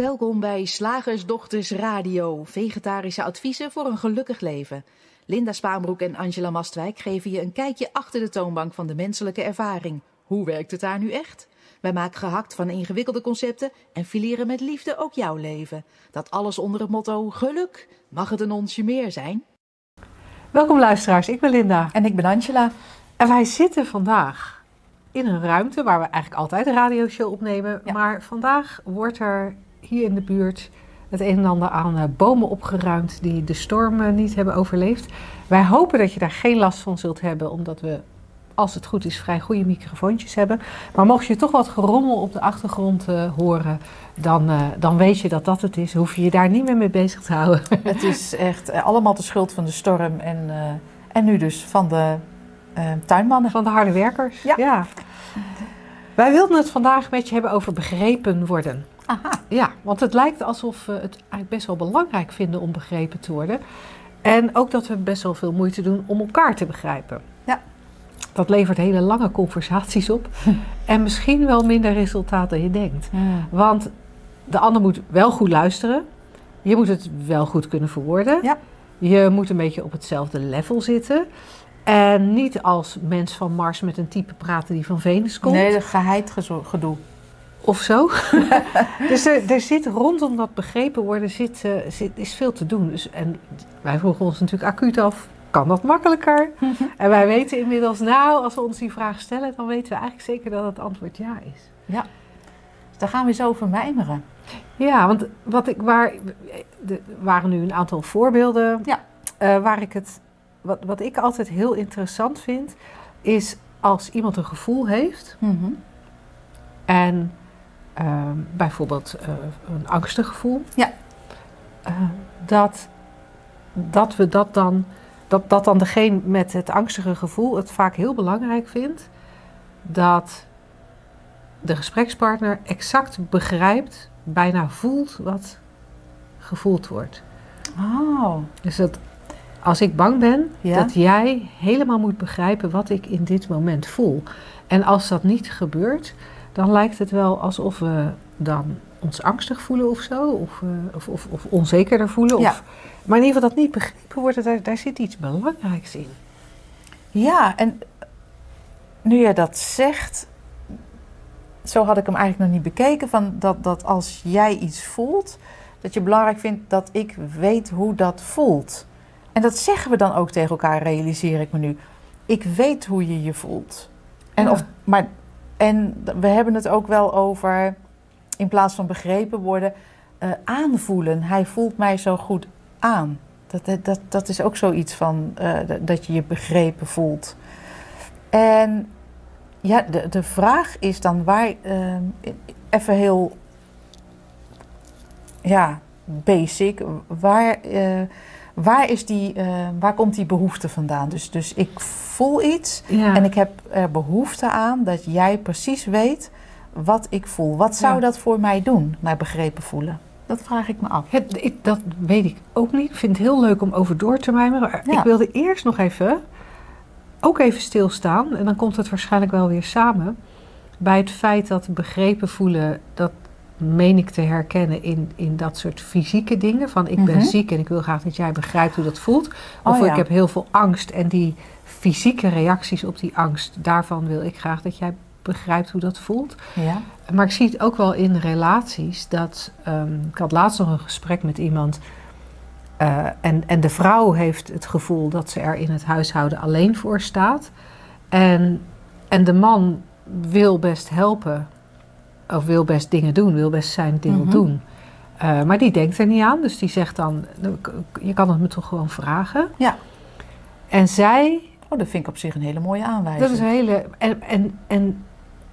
Welkom bij Slagersdochters Radio, vegetarische adviezen voor een gelukkig leven. Linda Spaanbroek en Angela Mastwijk geven je een kijkje achter de toonbank van de menselijke ervaring. Hoe werkt het daar nu echt? Wij maken gehakt van ingewikkelde concepten en fileren met liefde ook jouw leven. Dat alles onder het motto geluk. Mag het een onsje meer zijn? Welkom luisteraars, ik ben Linda. En ik ben Angela. En wij zitten vandaag in een ruimte waar we eigenlijk altijd een radioshow opnemen. Ja. Maar vandaag wordt er hier in de buurt het een en ander aan eh, bomen opgeruimd die de storm eh, niet hebben overleefd. Wij hopen dat je daar geen last van zult hebben, omdat we, als het goed is, vrij goede microfoontjes hebben. Maar mocht je toch wat gerommel op de achtergrond eh, horen, dan, dan weet je dat dat het is. Hoef je je daar niet meer mee bezig te houden. Het is echt allemaal de schuld van de storm en, en nu dus van de tuinmannen. Van de harde werkers. Ja. Wij wilden het vandaag met je hebben over begrepen worden. Aha. Ja, want het lijkt alsof we het eigenlijk best wel belangrijk vinden om begrepen te worden. En ook dat we best wel veel moeite doen om elkaar te begrijpen. Ja. Dat levert hele lange conversaties op. en misschien wel minder resultaat dan je denkt. Want de ander moet wel goed luisteren. Je moet het wel goed kunnen verwoorden. Ja. Je moet een beetje op hetzelfde level zitten. En niet als mens van Mars met een type praten die van Venus komt. Nee, dat geheid gedoe. Of zo. dus er, er zit rondom dat begrepen worden zit, eh, zit, is veel te doen. Dus, en wij vroegen ons natuurlijk acuut af, kan dat makkelijker? en wij weten inmiddels, nou, als we ons die vraag stellen, dan weten we eigenlijk zeker dat het antwoord ja is. Dus daar gaan we eens over mijmeren. Ja, want wat ik, waar, er waren nu een aantal voorbeelden Ja. eh, waar ik het, wat, wat ik altijd heel interessant vind, is als iemand een gevoel heeft en ehm, bijvoorbeeld eh, een angstig gevoel, Ja. eh, dat, dat we dat dan, dat, dat dan degene met het angstige gevoel het vaak heel belangrijk vindt dat de gesprekspartner exact begrijpt, bijna voelt wat gevoeld wordt. Oh. Dus dat als ik bang ben, Ja. dat jij helemaal moet begrijpen wat ik in dit moment voel. En als dat niet gebeurt, dan lijkt het wel alsof we dan ons angstig voelen of zo, of, eh, of, of, of onzekerder voelen. Ja. Of, maar in ieder geval dat niet begrepen wordt, daar, daar zit iets belangrijks in. Ja, en nu je dat zegt, zo had ik hem eigenlijk nog niet bekeken, van dat, dat als jij iets voelt, dat je belangrijk vindt dat ik weet hoe dat voelt. En dat zeggen we dan ook tegen elkaar, realiseer ik me nu. Ik weet hoe je je voelt. En, Ja. of, maar, en we hebben het ook wel over, in plaats van begrepen worden, eh, aanvoelen. Hij voelt mij zo goed aan. Dat, dat, dat, is ook zoiets van eh, dat- je je begrepen voelt. En ja, de, de vraag is dan waar, eh, even heel, ja, basic, waar, waar, is die, eh, waar komt die behoefte vandaan? Dus, dus ik voel iets Ja. en ik heb er behoefte aan dat jij precies weet wat ik voel. Wat zou Ja. dat voor mij doen, mij begrepen voelen? Dat vraag ik me af. Ik, dat weet ik ook niet. Ik vind het heel leuk om over door te mijmeren. Maar. Ik wilde eerst nog even, ook even stilstaan. En dan komt het waarschijnlijk wel weer samen. Bij het feit dat begrepen voelen, dat meen ik te herkennen in, in dat soort fysieke dingen. Van ik ben Mhm. ziek en ik wil graag dat jij begrijpt hoe dat voelt. Of Oh ja. ik heb heel veel angst en die fysieke reacties op die angst. Daarvan wil ik graag dat jij begrijpt hoe dat voelt. Ja. Maar ik zie het ook wel in relaties dat. ehm, ik had laatst nog een gesprek met iemand. eh, en, en de vrouw heeft het gevoel dat ze er in het huishouden alleen voor staat. En, en de man wil best helpen. Of wil best dingen doen, wil best zijn deel Mhm. doen. Eh, maar die denkt er niet aan. Dus die zegt dan: "Nou, Je kan het me toch gewoon vragen. Ja. En zij Oh, dat vind ik op zich een hele mooie aanwijzing. dat is een hele. En, en, en,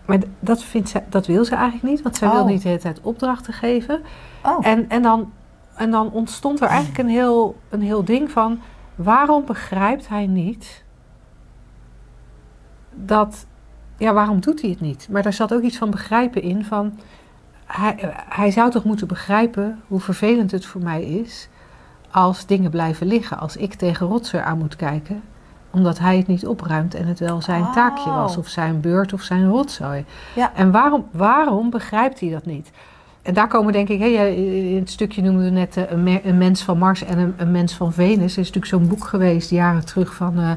maar dat, vindt zij, dat wil ze eigenlijk niet, want zij wil Oh. niet de hele tijd opdrachten geven. Oh, En, en, dan, en dan ontstond er eigenlijk een heel, een heel ding van: waarom begrijpt hij niet dat. Ja, waarom doet hij het niet? Maar daar zat ook iets van begrijpen in van. Hij, hij zou toch moeten begrijpen hoe vervelend het voor mij is als dingen blijven liggen. Als ik tegen rotzooi aan moet kijken, omdat hij het niet opruimt en het wel zijn Oh. taakje was, of zijn beurt of zijn rotzooi. Ja. En waarom, waarom begrijpt hij dat niet? en daar komen denk ik, jij- in het stukje noemde we net eh, een mens van Mars en een, een mens van Venus. Er is natuurlijk zo'n boek geweest jaren terug van eh,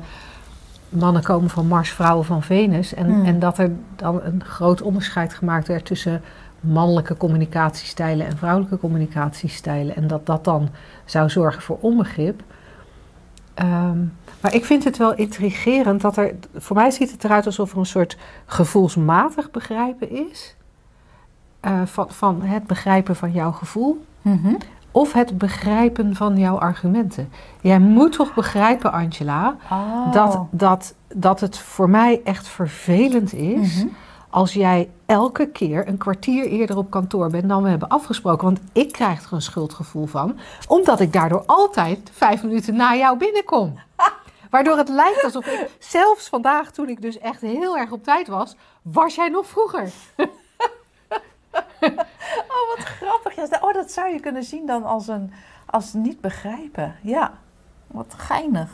mannen komen van Mars, vrouwen van Venus. En, Hmm. en dat er dan een groot onderscheid gemaakt werd tussen mannelijke communicatiestijlen en vrouwelijke communicatiestijlen. En dat dat dan zou zorgen voor onbegrip. Ehm, maar ik vind het wel intrigerend dat er, voor mij ziet het eruit alsof er een soort gevoelsmatig begrijpen is. eh, van, van het begrijpen van jouw gevoel. Mhm. Of het begrijpen van jouw argumenten. Jij moet toch begrijpen, Angela, Oh. dat, dat, dat het voor mij echt vervelend is. Mhm. als jij elke keer een kwartier eerder op kantoor bent dan we hebben afgesproken. Want ik krijg er een schuldgevoel van, omdat ik daardoor altijd vijf minuten na jou binnenkom. Waardoor het lijkt alsof ik, zelfs vandaag toen ik dus echt heel erg op tijd was, was jij nog vroeger. Oh, wat grappig. Ja, oh, dat zou je kunnen zien dan als een als niet begrijpen. Ja, wat geinig.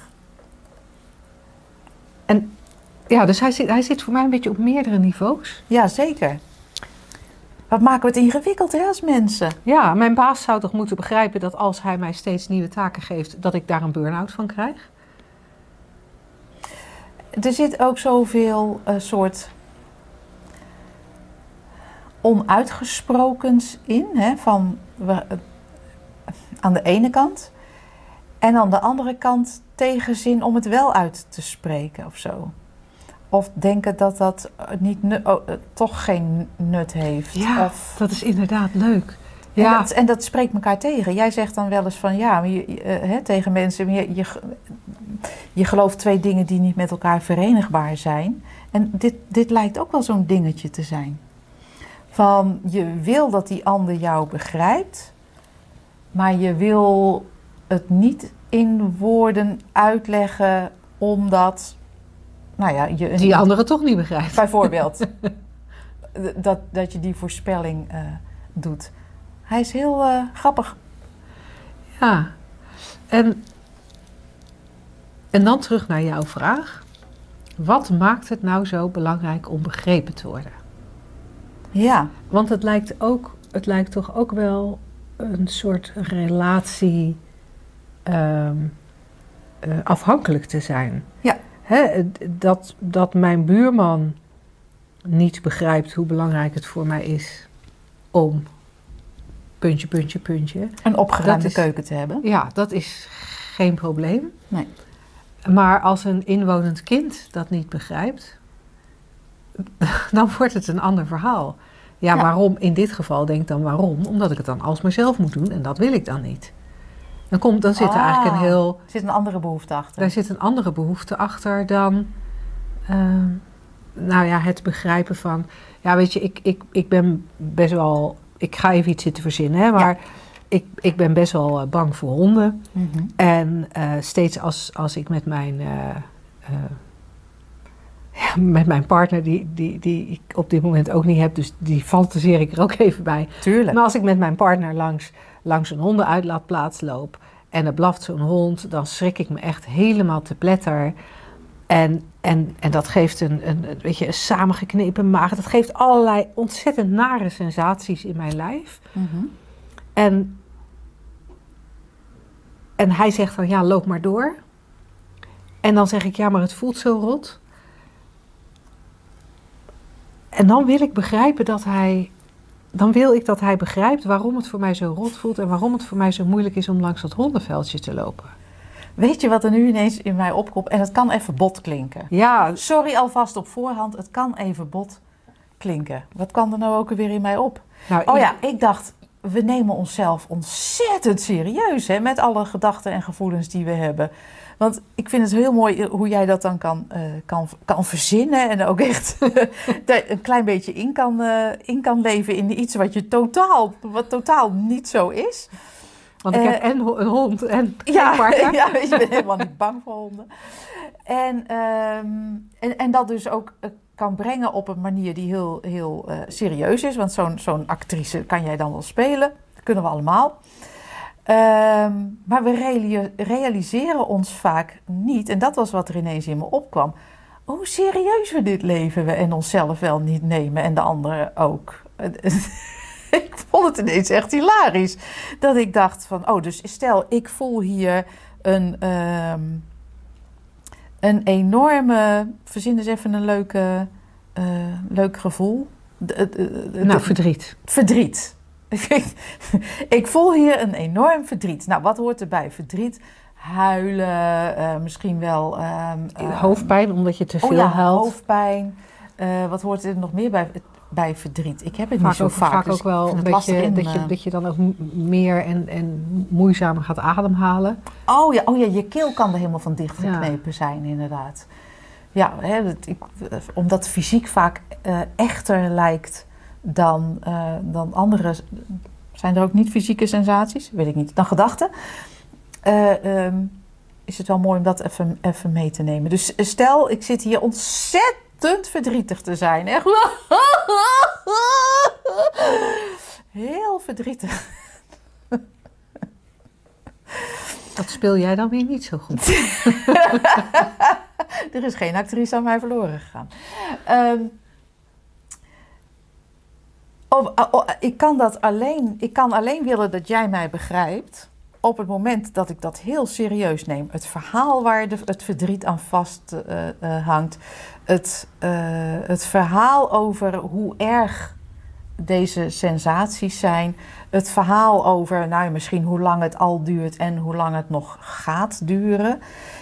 Ja, dus hij zit, hij zit voor mij een beetje op meerdere niveaus. Ja, zeker. Wat maken we het ingewikkeld hè, als mensen? Ja, mijn baas zou toch moeten begrijpen dat als hij mij steeds nieuwe taken geeft, dat ik daar een burn-out van krijg? Er zit ook zoveel eh, soort onuitgesprokens in. Hè, van, we, eh, aan de ene kant. En aan de andere kant tegenzin om het wel uit te spreken of zo. Of denken dat dat eh, niet oh, eh, toch geen nut heeft. Ja, Of, dat is inderdaad leuk. en, Ja, dat, en dat spreekt elkaar tegen. Jij zegt dan wel eens van ja, maar je, je, hè, tegen mensen, je, je, je gelooft twee dingen die niet met elkaar verenigbaar zijn. En dit, dit lijkt ook wel zo'n dingetje te zijn. Van je wil dat die ander jou begrijpt, maar je wil het niet in woorden uitleggen omdat, nou ja, je een- die andere toch niet begrijpt. Bijvoorbeeld. dat, dat je die voorspelling eh, doet. Hij is heel eh, grappig. Ja, en, en dan terug naar jouw vraag. Wat maakt het nou zo belangrijk om begrepen te worden? Ja, Want het lijkt, ook, het lijkt toch ook wel een soort relatie ehm, eh, afhankelijk te zijn. Ja. Hè, dat, dat mijn buurman niet begrijpt hoe belangrijk het voor mij is om puntje, puntje, puntje. een opgeruimde is- keuken te hebben. Ja, dat is geen probleem. Nee. Maar als een inwonend kind dat niet begrijpt, dan wordt het een ander verhaal. Ja, Ja. waarom in dit geval denk ik dan waarom? Omdat ik het dan alsmaar zelf moet doen en dat wil ik dan niet. Dan, komt, dan zit er Ah. eigenlijk een heel. Er zit een andere behoefte achter. Daar zit een andere behoefte achter dan. ehm, nou ja, het begrijpen van. Ja, weet je, ik, ik, ik ben best wel. Ik ga even iets zitten verzinnen, hè, maar ik, ik ben best wel eh, bang voor honden. Mhm. En eh, steeds als, als ik met mijn, eh, ja, met mijn partner, die, die, die ik op dit moment ook niet heb, dus die fantaseer ik er ook even bij. Tuurlijk. Maar als ik met mijn partner langs, langs een hondenuitlaatplaats loop en er blaft zo'n hond, dan schrik ik me echt helemaal te pletter. En, en, en dat geeft een, een, een, weet je, een samengeknepen maag. Dat geeft allerlei ontzettend nare sensaties in mijn lijf. Mhm. En, en hij zegt dan, ja, loop maar door. En dan zeg ik, ja, maar het voelt zo rot. En dan wil ik begrijpen dat hij... Dan wil ik dat hij begrijpt waarom het voor mij zo rot voelt... en waarom het voor mij zo moeilijk is om langs dat hondenveldje te lopen. Weet je wat er nu ineens in mij opkomt? En het kan even bot klinken. Ja, Sorry alvast op voorhand, het kan even bot klinken. Wat kwam er nou ook weer in mij op? nou, Oh ja, ik dacht, we nemen onszelf ontzettend serieus hè, met alle gedachten en gevoelens die we hebben. Want ik vind het heel mooi hoe jij dat dan kan, eh, kan, kan verzinnen en ook echt een klein beetje in kan, eh, in kan leven in iets wat je totaal, wat totaal niet zo is. Want ik eh, heb en een hond en Ja, partner. ja, ik ben helemaal niet bang voor honden. En, ehm, en, en dat dus ook eh, kan brengen op een manier die heel, heel eh, serieus is. Want zo'n zo'n actrice kan jij dan wel spelen. Dat kunnen we allemaal. Ehm, maar we reali- realiseren ons vaak niet, en dat was wat er ineens in me opkwam, hoe serieus we dit leven we en onszelf wel niet nemen en de anderen ook. ik vond het ineens echt hilarisch. Dat ik dacht van, oh, dus stel, ik voel hier een, ehm, een enorme, verzin eens even een leuke, eh, leuk gevoel. De- de- de- Nou, verdriet. verdriet. ik voel hier een enorm verdriet. Nou, wat hoort erbij? Verdriet, huilen, eh, misschien wel... ehm, eh, Hoofdpijn, omdat je te veel oh ja, huilt. hoofdpijn. Eh, wat hoort er nog meer bij, bij verdriet? Ik heb het Vaak niet zo ook, vaak. vaak dus ook wel vind het dat je, in, dat, je, dat je dan ook meer en, en moeizamer gaat ademhalen. Oh ja, oh ja, je keel kan er helemaal van dicht Ja. geknepen zijn, inderdaad. Ja, hè, dat, ik, omdat fysiek vaak echter lijkt dan, eh, dan andere... Zijn er ook niet fysieke sensaties? Weet ik niet. Dan gedachten. Eh, ehm, is het wel mooi om dat even, even mee te nemen. Dus stel, ik zit hier ontzettend verdrietig te zijn. Echt. Heel verdrietig. Dat speel jij dan weer niet zo goed. Er is geen actrice aan mij verloren gegaan. Ehm, of- oh, ik, kan dat alleen, ik kan alleen willen dat jij mij begrijpt. Op het moment dat ik dat heel serieus neem. Het verhaal waar de, het verdriet aan vast eh, eh, hangt. Het, eh, het verhaal over hoe erg deze sensaties zijn. Het verhaal over nou, misschien hoe lang het al duurt en hoe lang het nog gaat duren.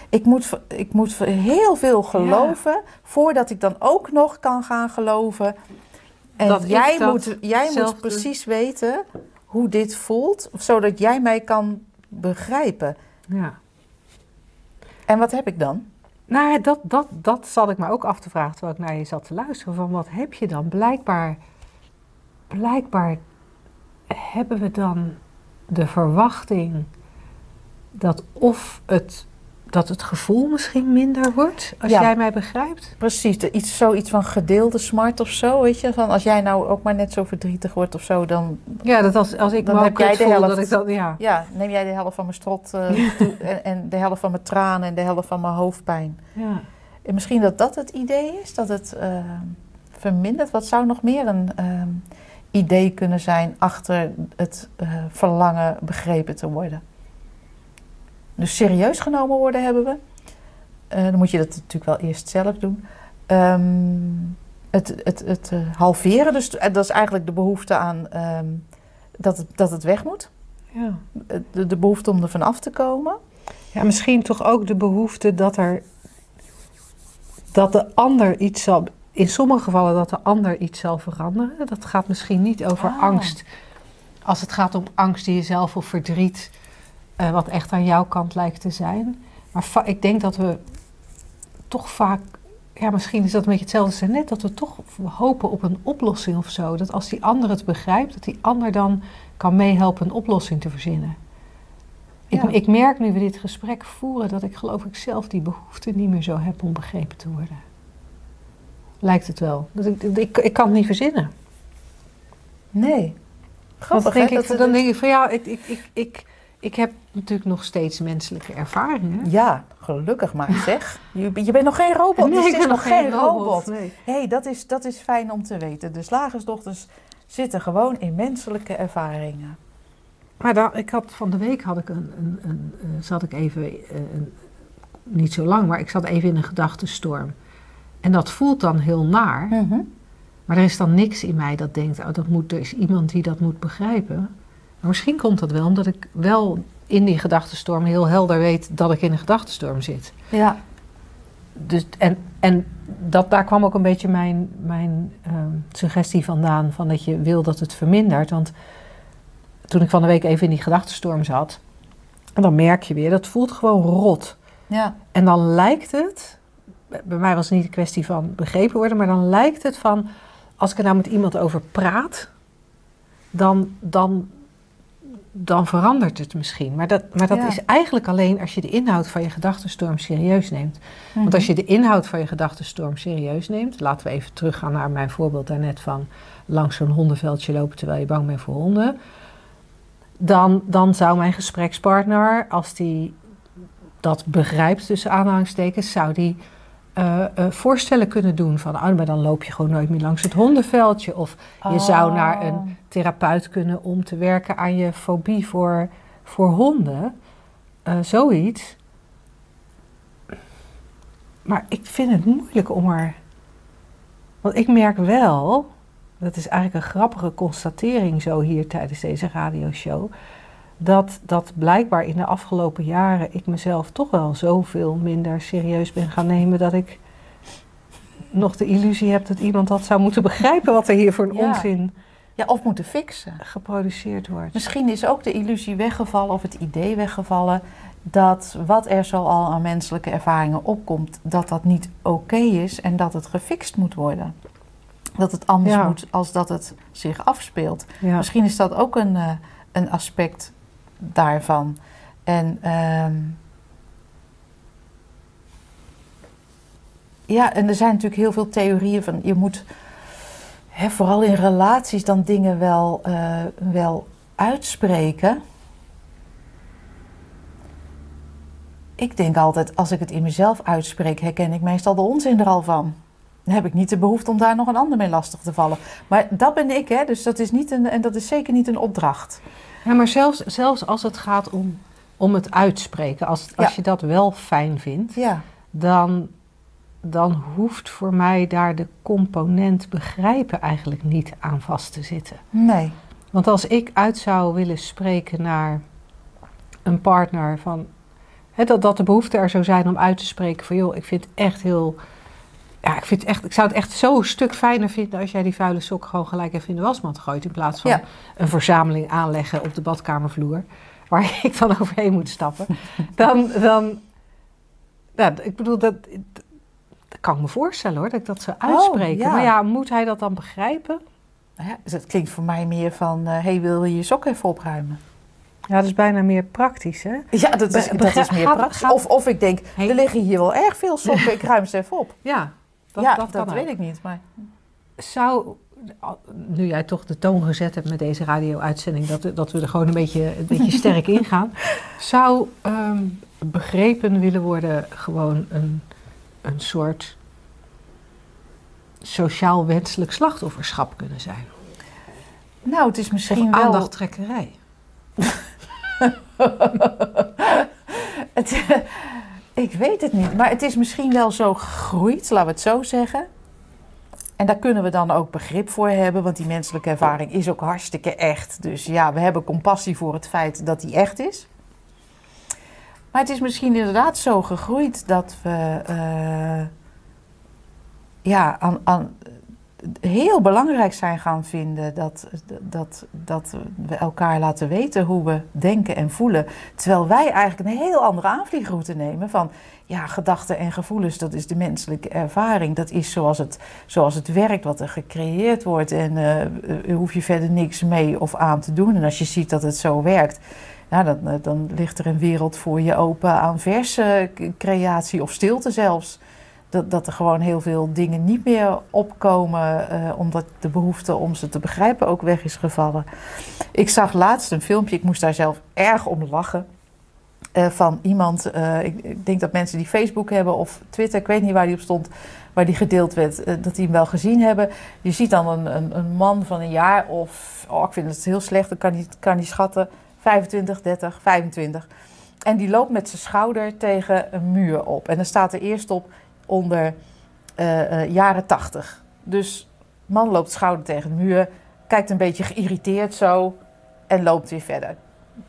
Ik moet, ik moet heel veel geloven voordat ik dan ook nog kan gaan geloven. En Dat jij, moet, jij moet precies weten hoe dit voelt, zodat jij mij kan begrijpen. Ja. En wat heb ik dan? Nou, dat, dat, dat zat ik me ook af te vragen terwijl ik naar je zat te luisteren. Van wat heb je dan? Blijkbaar, blijkbaar hebben we dan de verwachting dat of het, dat het gevoel misschien minder wordt, als Ja. jij mij begrijpt. Precies, iets, zoiets van gedeelde smart of zo, weet je? Van als jij nou ook maar net zo verdrietig wordt of zo, dan Ja, dat als, als ik Dan me heb jij de helft. dat ik dan, ja. ja, neem jij de helft van mijn strot eh, toe, en, en de helft van mijn tranen en de helft van mijn hoofdpijn. ja. En misschien dat dat het idee is, dat het eh, vermindert. Wat zou nog meer een ehm, idee kunnen zijn achter het eh, verlangen begrepen te worden? Dus serieus genomen worden hebben we. Eh, dan moet je dat natuurlijk wel eerst zelf doen. Ehm, het het, het eh, halveren, dus eh, dat is eigenlijk de behoefte aan ehm, dat, het, dat het weg moet. ja. De, de behoefte om er vanaf te komen. Ja, misschien toch ook de behoefte dat er dat de ander iets zal. In sommige gevallen dat de ander iets zal veranderen. Dat gaat misschien niet over Ah. angst. Als het gaat om angst die je zelf of verdriet, eh, wat echt aan jouw kant lijkt te zijn. Maar ik denk dat we toch vaak, ja, misschien is dat een beetje hetzelfde als net, dat we toch hopen op een oplossing of zo. Dat als die ander het begrijpt, dat die ander dan kan meehelpen een oplossing te verzinnen. Ik, Ja. ik merk nu we dit gesprek voeren dat ik geloof ik zelf die behoefte niet meer zo heb om begrepen te worden. Lijkt het wel. Dat ik, ik, ik kan het niet verzinnen. Nee. Want Grappig, denk, hè? ik, Dat- dan denk ik van ja, ik, ik, ik, ik, heb natuurlijk nog steeds menselijke ervaringen. Ja, gelukkig maar zeg. Je, je bent nog geen robot. Nee, dus ik ben nog geen robot. Nee. hey, dat, is, dat is fijn om te weten. De slagersdochters zitten gewoon in menselijke ervaringen. Maar dan, ik had, van de week had ik een, een, een, eh, zat ik even, eh, een, niet zo lang, maar ik zat even in een gedachtenstorm. En dat voelt dan heel naar. Maar er is dan niks in mij dat denkt, oh, dat moet, er is iemand die dat moet begrijpen. Maar misschien komt dat wel omdat ik wel in die gedachtenstorm heel helder weet dat ik in een gedachtenstorm zit. Ja. Dus, en en dat, daar kwam ook een beetje mijn, mijn ehm, suggestie vandaan, van dat je wil dat het vermindert. Want toen ik van de week even in die gedachtenstorm zat, dan merk je weer, dat voelt gewoon rot. Ja. En dan lijkt het, bij mij was het niet een kwestie van begrepen worden, maar dan lijkt het van, als ik er nou met iemand over praat, dan, dan, dan verandert het misschien. Maar dat, maar dat Ja. is eigenlijk alleen als je de inhoud van je gedachtenstorm serieus neemt. Want als je de inhoud van je gedachtenstorm serieus neemt, laten we even teruggaan naar mijn voorbeeld daarnet van langs zo'n hondenveldje lopen terwijl je bang bent voor honden. Dan, dan zou mijn gesprekspartner, als die dat begrijpt tussen aanhalingstekens, zou die eh, eh, voorstellen kunnen doen. Van, oh, maar dan loop je gewoon nooit meer langs het hondenveldje. Of je zou Oh. naar een therapeut kunnen om te werken aan je fobie voor, voor honden. Eh, zoiets. Maar ik vind het moeilijk om er. Want ik merk wel, dat is eigenlijk een grappige constatering zo hier tijdens deze radioshow. Dat, dat blijkbaar in de afgelopen jaren ik mezelf toch wel zoveel minder serieus ben gaan nemen dat ik nog de illusie heb dat iemand dat zou moeten begrijpen wat er hier voor een Ja. onzin Ja, of moeten fixen. geproduceerd wordt. Misschien is ook de illusie weggevallen of het idee weggevallen dat wat er zo al aan menselijke ervaringen opkomt, dat dat niet oké is en dat het gefixt moet worden. Dat het anders Ja. moet als dat het zich afspeelt. Ja. Misschien is dat ook een, eh, een aspect daarvan. En ehm, ja, en er zijn natuurlijk heel veel theorieën van je moet hè, vooral in relaties dan dingen wel, eh, wel uitspreken. Ik denk altijd, als ik het in mezelf uitspreek, herken ik meestal de onzin er al van. Dan heb ik niet de behoefte om daar nog een ander mee lastig te vallen. Maar dat ben ik, hè? dus dat is, niet een, en dat is zeker niet een opdracht. Ja, maar zelfs, zelfs als het gaat om, om het uitspreken, als, als Ja. je dat wel fijn vindt, Ja, dan, dan hoeft voor mij daar de component begrijpen eigenlijk niet aan vast te zitten. nee. Want als ik uit zou willen spreken naar een partner van hè, dat, dat de behoefte er zou zijn om uit te spreken van joh, ik vind het echt heel. Ja, ik, vind echt, ik zou het echt zo een stuk fijner vinden als jij die vuile sok gewoon gelijk even in de wasmand gooit. In plaats van Ja. een verzameling aanleggen op de badkamervloer. Waar ik dan overheen moet stappen. Dan, dan ja, ik bedoel, dat, dat kan ik me voorstellen hoor, dat ik dat zou Oh, uitspreken. ja. Maar ja, moet hij dat dan begrijpen? Nou ja, dus het klinkt voor mij meer van, hé, hey, wil je je sok even opruimen? Ja, dat is bijna meer praktisch hè. Ja, dat is, Be- dat is meer gaat- praktisch. gaat- Of, of ik denk, Hey. er liggen hier wel erg veel sokken, ik ruim ze even op. Ja, dat, ja, dat, weet ik niet. Maar... Zou, nu jij toch de toon gezet hebt met deze radio-uitzending, dat, dat we er gewoon een beetje, een beetje sterk in gaan, zou ehm, begrepen willen worden gewoon een, een soort sociaal wenselijk slachtofferschap kunnen zijn? Nou, het is misschien wel... aandachttrekkerij? Het, ik weet het niet, maar het is misschien wel zo gegroeid, laten we het zo zeggen. En daar kunnen we dan ook begrip voor hebben, want die menselijke ervaring is ook hartstikke echt. Dus ja, we hebben compassie voor het feit dat die echt is. Maar het is misschien inderdaad zo gegroeid dat we eh, ja, aan, aan, heel belangrijk zijn gaan vinden dat, dat, dat we elkaar laten weten hoe we denken en voelen. Terwijl wij eigenlijk een heel andere aanvliegroute nemen van ja, gedachten en gevoelens, dat is de menselijke ervaring. Dat is zoals het, zoals het werkt, wat er gecreëerd wordt. En eh, hoef je verder niks mee of aan te doen. En als je ziet dat het zo werkt, ja, dan, eh, dan ligt er een wereld voor je open aan verse creatie of stilte zelfs. Dat, dat er gewoon heel veel dingen niet meer opkomen, eh, omdat de behoefte om ze te begrijpen ook weg is gevallen. Ik zag laatst een filmpje, ik moest daar zelf erg om lachen. eh, van iemand, eh, ik, denk dat mensen die Facebook hebben of Twitter, ik weet niet waar die op stond, waar die gedeeld werd, dat die hem wel gezien hebben. Je ziet dan een, een, een man van een jaar of, oh, ik vind het heel slecht, ik kan niet, kan niet schatten, 25, 30, 25. En die loopt met zijn schouder tegen een muur op. En dan staat er eerst op onder eh, eh, jaren 80. Dus man loopt schouder tegen de muur, kijkt een beetje geïrriteerd zo en loopt weer verder.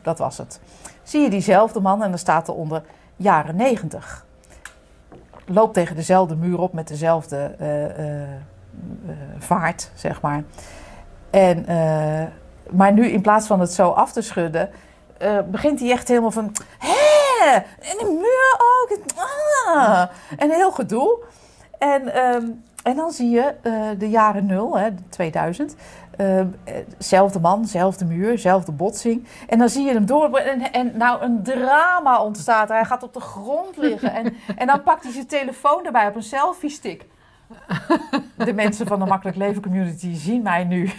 Dat was het. Zie je diezelfde man en dan staat er onder jaren 90. Loopt tegen dezelfde muur op met dezelfde eh, vaart, zeg maar. En, maar nu in plaats van het zo af te schudden, begint hij echt helemaal van... En de muur ook. Ah, en heel gedoe. En, ehm, en dan zie je eh, de jaren nul, hè, 2000. eh, zelfde man, zelfde muur, zelfde botsing. En dan zie je hem door. En, en nou, een drama ontstaat. Hij gaat op de grond liggen. En, en dan pakt hij zijn telefoon erbij op een selfie-stick. De mensen van de Makkelijk Leven Community zien mij nu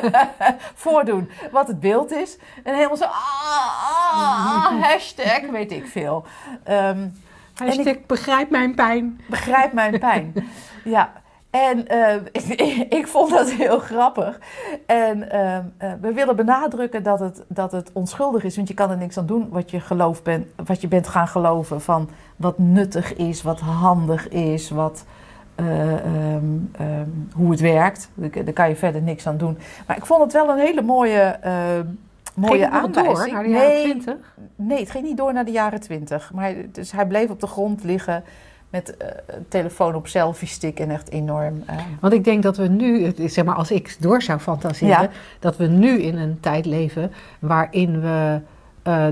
voordoen wat het beeld is. En helemaal zo, ah, ah, hashtag, weet ik veel. Ehm, Hashtag ik- begrijp mijn pijn. Begrijp mijn pijn. ja. En eh, ik, ik vond dat heel grappig. En ehm, eh, we willen benadrukken dat het, dat het onschuldig is. Want je kan er niks aan doen wat je, geloof bent, wat je bent gaan geloven. Van wat nuttig is, wat handig is, wat, eh, ehm, ehm, hoe het werkt. Daar, kan je verder niks aan doen. Maar ik vond het wel een hele mooie, ehm mooie Ging het nog aanwijzing. door naar de jaren nee, 20? Nee, het ging niet door naar de jaren twintig. Maar hij- dus hij bleef op de grond liggen met eh, telefoon op selfie stick en echt enorm. Want ik denk dat we nu, zeg maar als ik door zou fantaseren, Ja. dat we nu in een tijd leven waarin we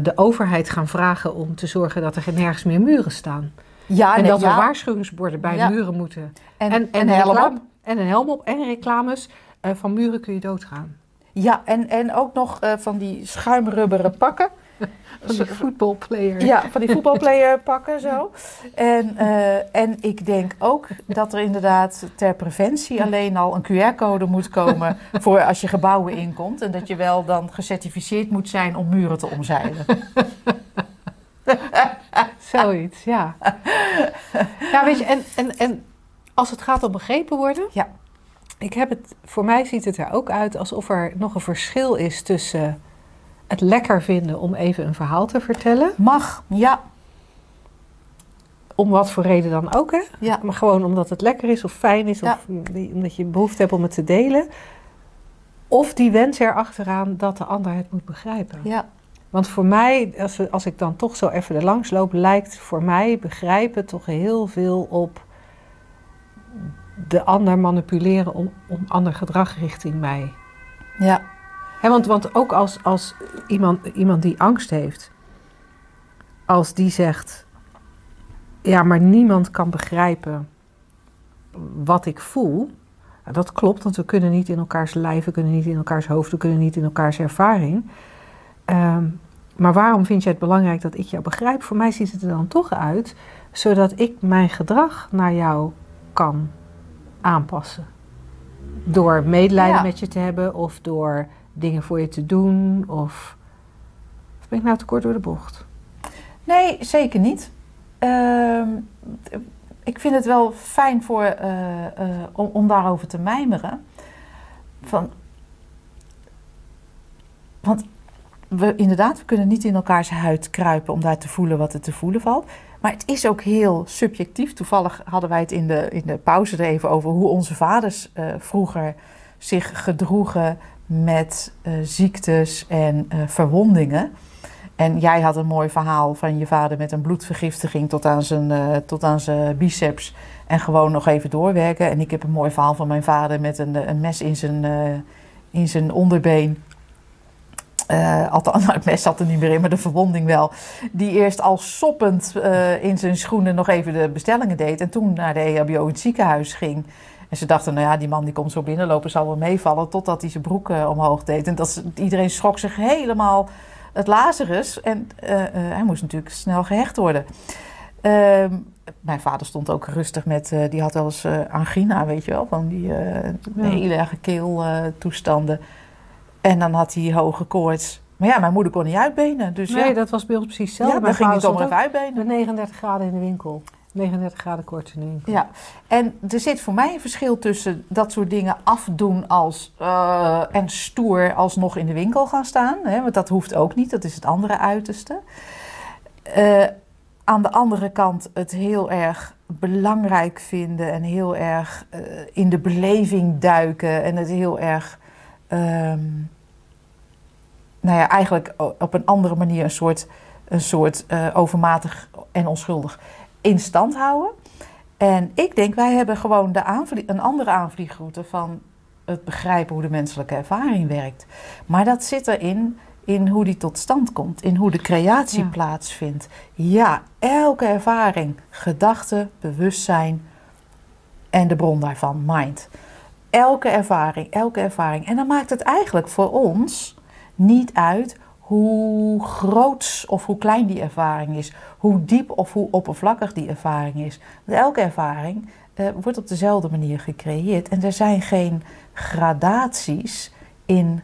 de overheid gaan vragen om te zorgen dat er geen- nergens meer muren staan. Ja, en nee, dat ja. we waarschuwingsborden bij Ja. muren moeten. En, En, en, en helm reclame- op. En een helm op en reclames. eh, van muren kun je doodgaan. Ja, en, en ook nog eh, van die schuimrubberen pakken. Van die voetbalplayer. Ja, van die voetbalplayer pakken zo. En, eh, en ik denk ook dat er inderdaad ter preventie alleen al een QR-code moet komen voor als je gebouwen inkomt. En dat je wel dan gecertificeerd moet zijn om muren te omzeilen. Zoiets, ja. ja, weet je, en, en, en als het gaat om begrepen worden. Ja. Ik heb het, voor mij ziet het er ook uit alsof er nog een verschil is tussen het lekker vinden om even een verhaal te vertellen. Mag, ja. Om wat voor reden dan ook, hè? Ja, Maar gewoon omdat het lekker is of fijn is, Ja. of omdat je behoefte hebt om het te delen. Of die wens erachteraan dat de ander het moet begrijpen. ja. Want voor mij, als, we, als ik dan toch zo even er langs loop, lijkt voor mij begrijpen toch heel veel op de ander manipuleren om, om ander gedrag richting mij. ja. Hè, want, want ook als, als iemand, iemand die angst heeft, als die zegt, ja, maar niemand kan begrijpen wat ik voel. Nou, dat klopt, want we kunnen niet in elkaars lijf, we kunnen niet in elkaars hoofd, we kunnen niet in elkaars ervaring. Ehm, maar waarom vind je het belangrijk dat ik jou begrijp? Voor mij ziet het er dan toch uit, zodat ik mijn gedrag naar jou kan aanpassen. Door medelijden Ja. met je te hebben of door dingen voor je te doen? Of, of ben ik nou te kort door de bocht? Nee, zeker niet. Ehm, ik vind het wel fijn voor, eh, eh, om, om daarover te mijmeren. Van, want we, inderdaad, we kunnen niet in elkaars huid kruipen om daar te voelen wat er te voelen valt. Maar het is ook heel subjectief. Toevallig hadden wij het in de, in de pauze er even over hoe onze vaders eh, vroeger zich gedroegen met eh, ziektes en eh, verwondingen. En jij had een mooi verhaal van je vader met een bloedvergiftiging tot aan zijn, tot aan zijn biceps. En gewoon nog even doorwerken. En ik heb een mooi verhaal van mijn vader met een, een mes in zijn, in zijn onderbeen. Eh, althans, nou, het mes zat er niet meer in, maar de verwonding wel. Die eerst al soppend eh, in zijn schoenen nog even de bestellingen deed. En toen naar de EHBO in het ziekenhuis ging. En ze dachten, nou ja, die man die komt zo binnenlopen, zal wel meevallen. Totdat hij zijn broek eh, omhoog deed. En dat, iedereen schrok zich helemaal het Lazarus. En hij moest natuurlijk snel gehecht worden. Ehm, mijn vader stond ook rustig met, die had wel eens angina, weet je wel, van die Ja. hele erge keeltoestanden. En dan had hij hoge koorts. Maar ja, mijn moeder kon niet uitbenen. Dus Nee, ja, dat was bij ons precies ja, hetzelfde. dan Mijn ging hij stond even uitbenen. met 39 graden in de winkel. 39 graden kort in de winkel. Ja, en er zit voor mij een verschil tussen dat soort dingen afdoen als eh, en stoer alsnog in de winkel gaan staan. Hè, want dat hoeft ook niet, dat is het andere uiterste. Eh, aan de andere kant het heel erg belangrijk vinden en heel erg eh, in de beleving duiken en het heel erg, ehm, nou ja, eigenlijk op een andere manier een soort, een soort eh, overmatig en onschuldig in stand houden. En ik denk, wij hebben gewoon de aanvlie- een andere aanvliegroute van het begrijpen hoe de menselijke ervaring werkt. Maar dat zit erin, in hoe die tot stand komt, in hoe de creatie Ja. plaatsvindt. Ja, elke ervaring, gedachte, bewustzijn en de bron daarvan, mind. Elke ervaring, elke ervaring. En dan maakt het eigenlijk voor ons niet uit hoe groot of hoe klein die ervaring is, hoe diep of hoe oppervlakkig die ervaring is. Elke ervaring eh, wordt op dezelfde manier gecreëerd en er zijn geen gradaties in,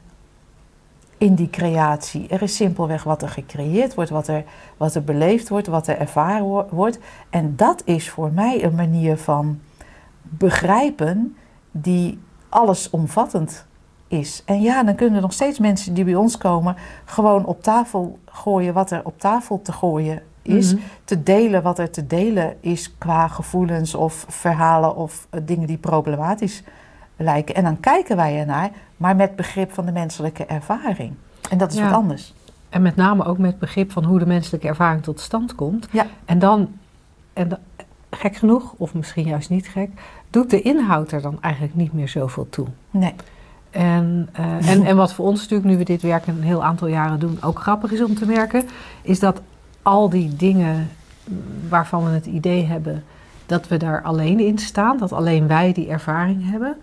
in die creatie. Er is simpelweg wat er gecreëerd wordt, wat er, wat er beleefd wordt, wat er ervaren wordt. En dat is voor mij een manier van begrijpen die allesomvattend is. En ja, dan kunnen er nog steeds mensen die bij ons komen gewoon op tafel gooien wat er op tafel te gooien is. Mhm. Te delen wat er te delen is qua gevoelens of verhalen of eh, dingen die problematisch lijken. En dan kijken wij ernaar, maar met begrip van de menselijke ervaring. En dat is Ja. wat anders. En met name ook met begrip van hoe de menselijke ervaring tot stand komt. Ja. En dan, en gek genoeg, of misschien juist niet gek, doet de inhoud er dan eigenlijk niet meer zoveel toe. Nee. En, eh, en, en wat voor ons natuurlijk, nu we dit werk een heel aantal jaren doen, ook grappig is om te merken, is dat al die dingen waarvan we het idee hebben dat we daar alleen in staan, dat alleen wij die ervaring hebben,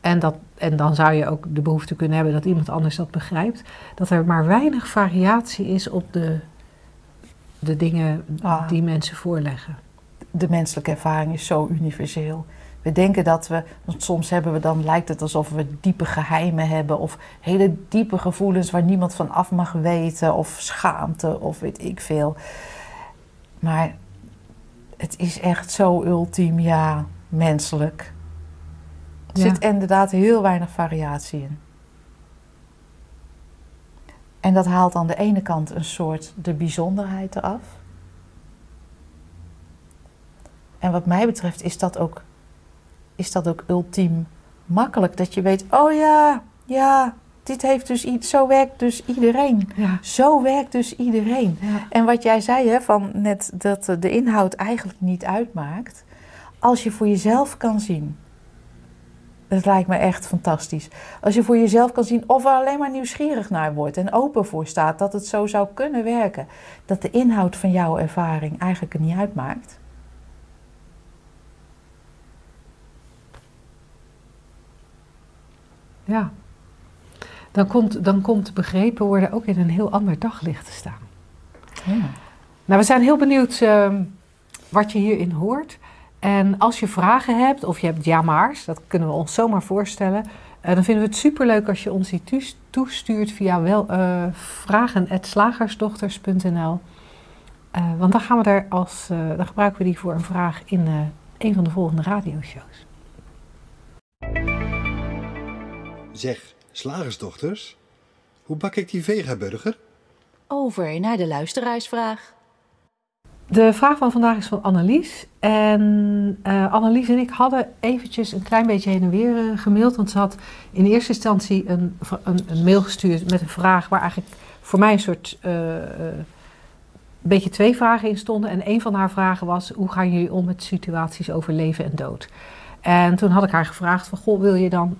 en, dat, en dan zou je ook de behoefte kunnen hebben dat iemand anders dat begrijpt, dat er maar weinig variatie is op de, de dingen Ah. die mensen voorleggen. de menselijke ervaring is zo universeel. We denken dat we, want soms hebben we dan, lijkt het alsof we diepe geheimen hebben of hele diepe gevoelens waar niemand van af mag weten of schaamte of weet ik veel. Maar het is echt zo ultiem, ja, menselijk. Er Ja. zit inderdaad heel weinig variatie in. En dat haalt aan de ene kant een soort de bijzonderheid eraf. En wat mij betreft is dat ook, is dat ook ultiem makkelijk. Dat je weet, oh ja, ja, dit heeft dus iets, zo werkt dus iedereen. Ja. Zo werkt dus iedereen. Ja. En wat jij zei, hè, van net dat eh, de inhoud eigenlijk niet uitmaakt. Als je voor jezelf kan zien. Dat lijkt me echt fantastisch. Als je voor jezelf kan zien of er alleen maar nieuwsgierig naar wordt en open voor staat dat het zo zou kunnen werken. Dat de inhoud van jouw ervaring eigenlijk er niet uitmaakt. Ja. Dan komt, dan komt begrepen worden ook in een heel ander daglicht te staan. Nou, we zijn heel benieuwd ehm, wat je hierin hoort. En als je vragen hebt, of je hebt ja-maars, dat kunnen we ons zomaar voorstellen. eh, dan vinden we het superleuk als je ons die toes- toestuurt via wel, eh vragen.slagersdochters.nl. Eh, want dan, gaan we daar als, dan gebruiken we die voor een vraag in een van de volgende radioshows. Zeg, slagersdochters, hoe bak ik die vegaburger? Over naar de luisteraarsvraag. De vraag van vandaag is van Annelies. En eh, Annelies en ik hadden eventjes een klein beetje heen en weer eh, gemaild. Want ze had in eerste instantie een, een, een mail gestuurd met een vraag waar eigenlijk voor mij een soort eh, eh, beetje twee vragen in stonden. En een van haar vragen was: hoe gaan jullie om met situaties over leven en dood? En toen had ik haar gevraagd: van, goh, wil je dan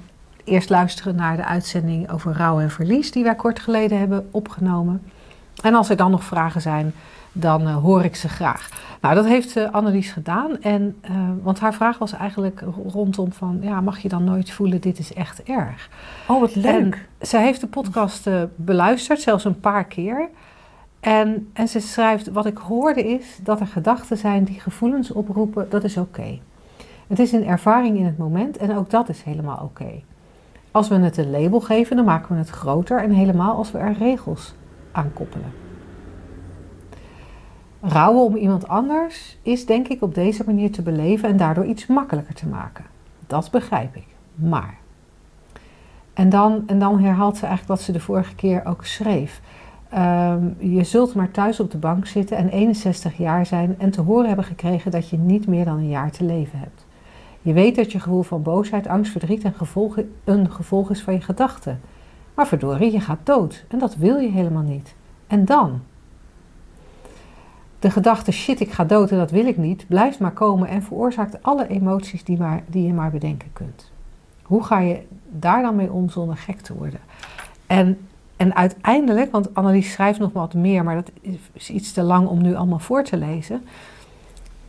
eerst luisteren naar de uitzending over rouw en verlies die wij kort geleden hebben opgenomen? En als er dan nog vragen zijn, dan eh, hoor ik ze graag. Nou, dat heeft eh, Annelies gedaan. En, eh, want haar vraag was eigenlijk rondom van... ja, mag je dan nooit voelen, dit is echt erg? Oh, wat leuk. En zij heeft de podcast beluisterd, zelfs een paar keer. En, en ze schrijft, wat ik hoorde is dat er gedachten zijn die gevoelens oproepen. Dat is oké. Het is een ervaring in het moment en ook dat is helemaal oké. Als we het een label geven, dan maken we het groter. En helemaal als we er regels aan koppelen. Rouwen om iemand anders is denk ik op deze manier te beleven en daardoor iets makkelijker te maken. Dat begrijp ik. Maar. En dan, en dan herhaalt ze eigenlijk wat ze de vorige keer ook schreef. Ehm, je zult maar thuis op de bank zitten en 61 jaar zijn en te horen hebben gekregen dat je niet meer dan een jaar te leven hebt. Je weet dat je gevoel van boosheid, angst, verdriet en gevolgen, een gevolg is van je gedachten. Maar verdorie, je gaat dood en dat wil je helemaal niet. En dan? De gedachte shit, ik ga dood en dat wil ik niet, blijft maar komen en veroorzaakt alle emoties die, maar, die je maar bedenken kunt. Hoe ga je daar dan mee om zonder gek te worden? En, en uiteindelijk, want Annelies schrijft nog wat meer, maar dat is iets te lang om nu allemaal voor te lezen.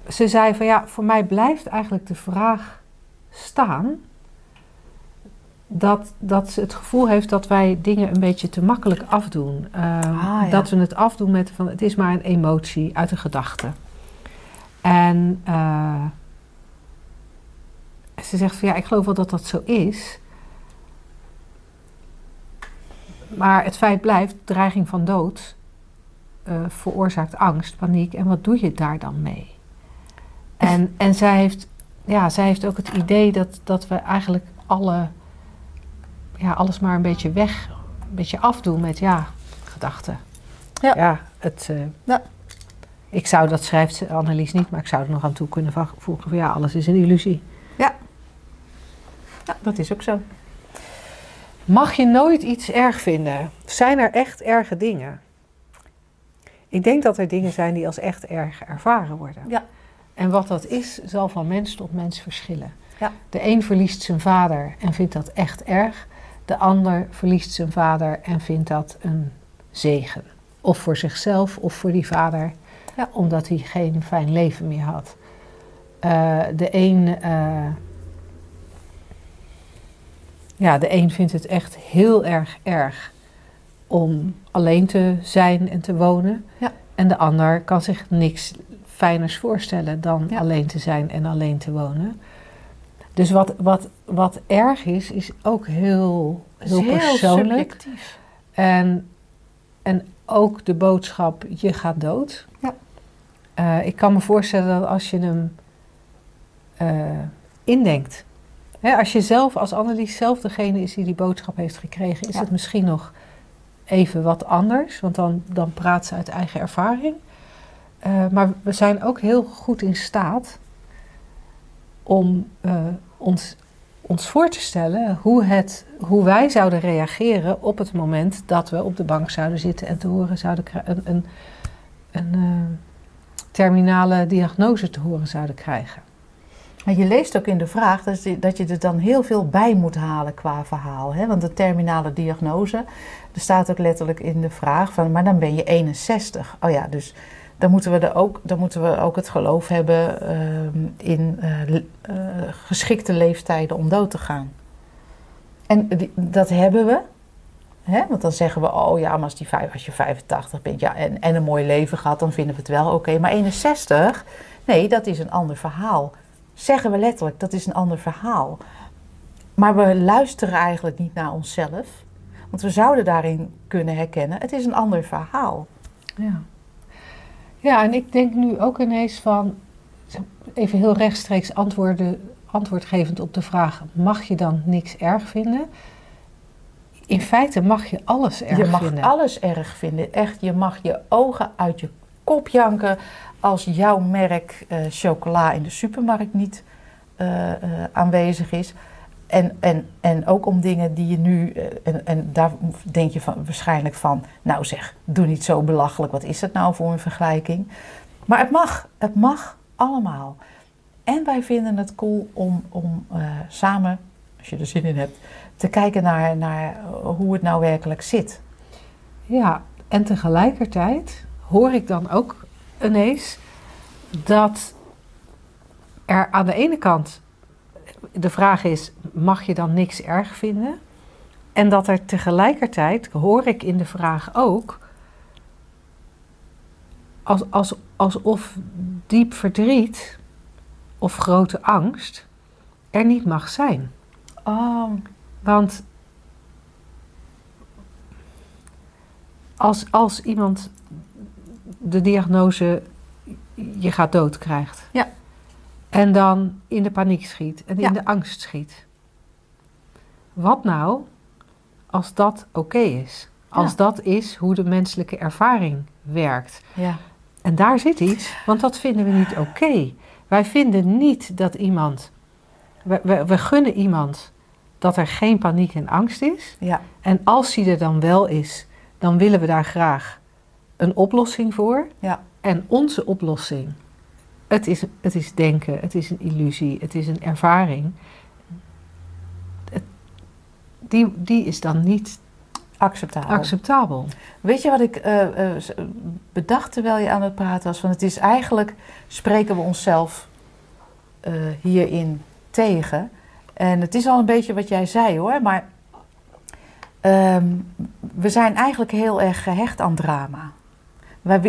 Ze zei van ja, voor mij blijft eigenlijk de vraag staan dat, dat ze het gevoel heeft dat wij dingen een beetje te makkelijk afdoen. Ehm, Ah, ja. Dat we het afdoen met van het is maar een emotie uit een gedachte. En eh, ze zegt van ja, ik geloof wel dat dat zo is. maar het feit blijft, dreiging van dood eh, veroorzaakt angst, paniek. En wat doe je daar dan mee? En, en zij, heeft, ja, zij heeft ook het idee dat, dat we eigenlijk alle, ja, alles maar een beetje weg, een beetje afdoen met ja, gedachten. Ja. ja, het, eh, Ja. Ik zou, dat schrijft Annelies niet, maar ik zou er nog aan toe kunnen voegen van ja, alles is een illusie. Ja, dat is ook zo. Mag je nooit iets erg vinden? Zijn er echt erge dingen? Ik denk dat er dingen zijn die als echt erg ervaren worden. Ja. En wat dat is, zal van mens tot mens verschillen. Ja. De een verliest zijn vader en vindt dat echt erg. De ander verliest zijn vader en vindt dat een zegen. Of voor zichzelf of voor die vader, Ja. omdat hij geen fijn leven meer had. Eh, de een eh, ja, de een vindt het echt heel erg erg om alleen te zijn en te wonen. Ja. En de ander kan zich niks fijners voorstellen dan Ja. alleen te zijn en alleen te wonen. Dus wat, wat, wat erg is, is ook heel, heel persoonlijk. subjectief. En, en ook de boodschap, je gaat dood. Ja. Eh, ik kan me voorstellen dat als je hem eh, indenkt. Hè, als je zelf, als Annelies zelf degene is die die boodschap heeft gekregen, is Ja. het misschien nog even wat anders. Want dan, dan praat ze uit eigen ervaring. Eh, maar we zijn ook heel goed in staat om eh, ons, ons voor te stellen hoe, het, hoe wij zouden reageren op het moment dat we op de bank zouden zitten en te horen zouden. Een, een, een eh, terminale diagnose te horen zouden krijgen. En je leest ook in de vraag dat je, dat je er dan heel veel bij moet halen qua verhaal. Hè? Want de terminale diagnose, er staat ook letterlijk in de vraag van, maar dan ben je 61. Oh ja, dus dan moeten we, er ook, dan moeten we ook het geloof hebben ehm, in eh, eh, geschikte leeftijden om dood te gaan. En dat hebben we. Hè? Want dan zeggen we, oh ja, maar als, die, vijf- als je 85 bent ja, en, en een mooi leven gehad, dan vinden we het wel oké. Maar 61, nee, dat is een ander verhaal zeggen we letterlijk, dat is een ander verhaal. Maar we luisteren eigenlijk niet naar onszelf. Want we zouden daarin kunnen herkennen, het is een ander verhaal. Ja. Ja, en ik denk nu ook ineens van, even heel rechtstreeks antwoorden, antwoordgevend op de vraag, mag je dan niks erg vinden? In feite mag je alles erg je mag vinden. alles erg vinden. Echt, je mag je ogen uit je kop janken als jouw merk eh, chocola in de supermarkt niet eh, eh, aanwezig is. En, en, en ook om dingen die je nu, eh, en, en daar denk je van, waarschijnlijk van, nou zeg, doe niet zo belachelijk, wat is dat nou voor een vergelijking? Maar het mag, het mag allemaal. En wij vinden het cool om, om eh, samen, als je er zin in hebt, te kijken naar, naar eh, hoe het nou werkelijk zit. Ja, en tegelijkertijd hoor ik dan ook ineens dat er aan de ene kant de vraag is: mag je dan niks erg vinden? En dat er tegelijkertijd hoor ik in de vraag ook als, als, alsof diep verdriet of grote angst er niet mag zijn. Oh, Want als, als iemand de diagnose je gaat dood krijgt. Ja. En dan in de paniek schiet en Ja. in de angst schiet. Wat nou als dat oké is? Als Ja. dat is hoe de menselijke ervaring werkt. ja. En daar zit iets, want dat vinden we niet oké. Wij vinden niet dat iemand. We, we, we gunnen iemand dat er geen paniek en angst is. Ja, En als die er dan wel is, dan willen we daar graag een oplossing voor. ja, En onze oplossing, het is, het is denken, het is een illusie, het is een ervaring. Het- die, die is dan niet acceptabel. acceptabel. Weet je wat ik eh, eh, bedacht terwijl je aan het praten was? Van het is eigenlijk, spreken we onszelf eh, hierin tegen. En het is al een beetje wat jij zei hoor, maar ehm, we zijn eigenlijk heel erg gehecht aan drama. Wij,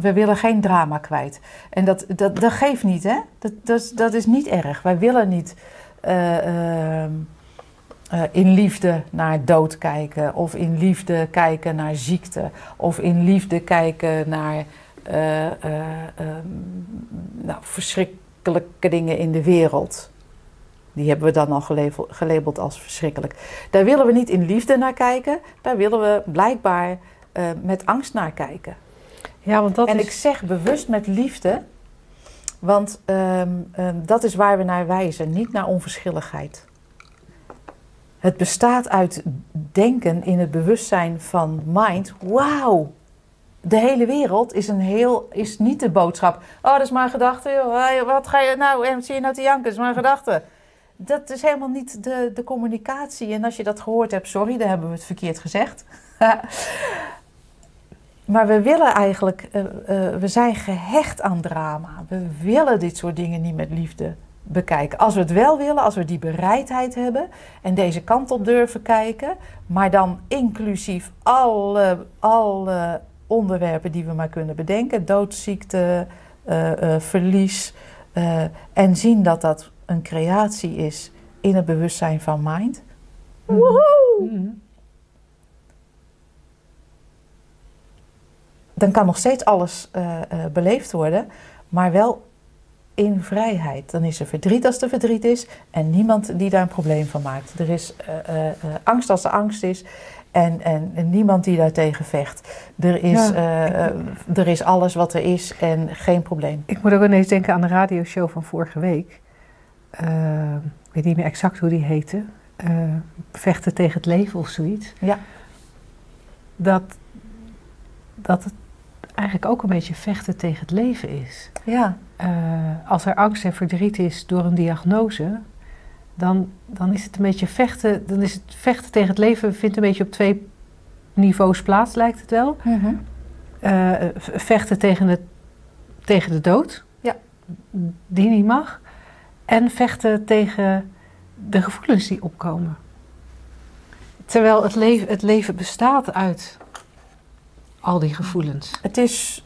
we willen geen drama kwijt. En dat, dat, dat geeft niet, hè? Dat, dat, is- dat is niet erg. Wij willen niet eh, ehm, eh, in liefde naar dood kijken, of in liefde kijken naar ziekte, of in liefde kijken naar eh, eh, ehm, nou, verschrikkelijke dingen in de wereld. Die hebben we dan al gelabeld, als verschrikkelijk. Daar willen we niet in liefde naar kijken, daar willen we blijkbaar met angst naar kijken. Ja, want dat en is... ik zeg bewust met liefde, want ehm, ehm, dat is waar we naar wijzen, niet naar onverschilligheid. Het bestaat uit denken in het bewustzijn van mind. Wauw, de hele wereld is, een heel, is niet de boodschap. Oh, dat is maar een gedachte. joh. Wat ga je nou? En zie je nou te janken? Dat is maar een gedachte. Dat is helemaal niet de, de communicatie. En als je dat gehoord hebt, sorry, dan hebben we het verkeerd gezegd. maar we willen eigenlijk, eh, eh, we zijn gehecht aan drama. We willen dit soort dingen niet met liefde bekijken. Als we het wel willen, als we die bereidheid hebben en deze kant op durven kijken, maar dan inclusief alle, alle onderwerpen die we maar kunnen bedenken: doodziekte, eh, eh, verlies. eh, en zien dat dat een creatie is in het bewustzijn van mind. Mhm. Dan kan nog steeds alles eh, eh, beleefd worden, maar wel in vrijheid. Dan is er verdriet als er verdriet is en niemand die daar een probleem van maakt. Er is eh, angst als er angst is en, en, en niemand die daartegen vecht. Er is, Ja. er is alles wat er is en geen probleem. Ik moet ook ineens denken aan de radioshow van vorige week. Eh, ik weet niet meer exact hoe die heette. Vechten tegen het leven of zoiets. Ja. Dat, dat het eigenlijk ook een beetje vechten tegen het leven is. Ja, Eh, als er angst en verdriet is door een diagnose, dan, dan is het een beetje vechten. Dan is het vechten tegen het leven vindt een beetje op twee niveaus plaats, lijkt het wel. Eh, v- vechten tegen, het, tegen de dood, Ja. die niet mag. En vechten tegen de gevoelens die opkomen. Terwijl het leven, het leven bestaat uit al die gevoelens. het is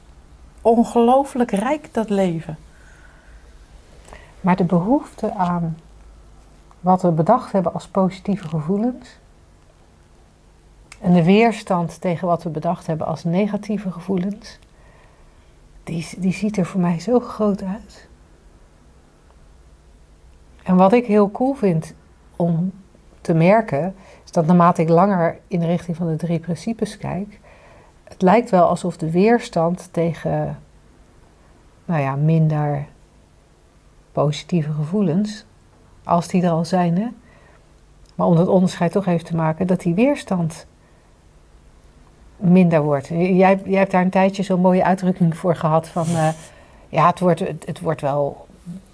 ongelooflijk rijk dat leven. Maar de behoefte aan wat we bedacht hebben als positieve gevoelens. En de weerstand tegen wat we bedacht hebben als negatieve gevoelens. Die, die ziet er voor mij zo groot uit. En wat ik heel cool vind om te merken, is dat naarmate ik langer in de richting van de drie principes kijk, het lijkt wel alsof de weerstand tegen, nou ja, minder positieve gevoelens, als die er al zijn, hè, maar om dat onderscheid toch even te maken, dat die weerstand minder wordt. Jij, jij hebt daar een tijdje zo'n mooie uitdrukking voor gehad van, eh, ja, het wordt, het, het wordt wel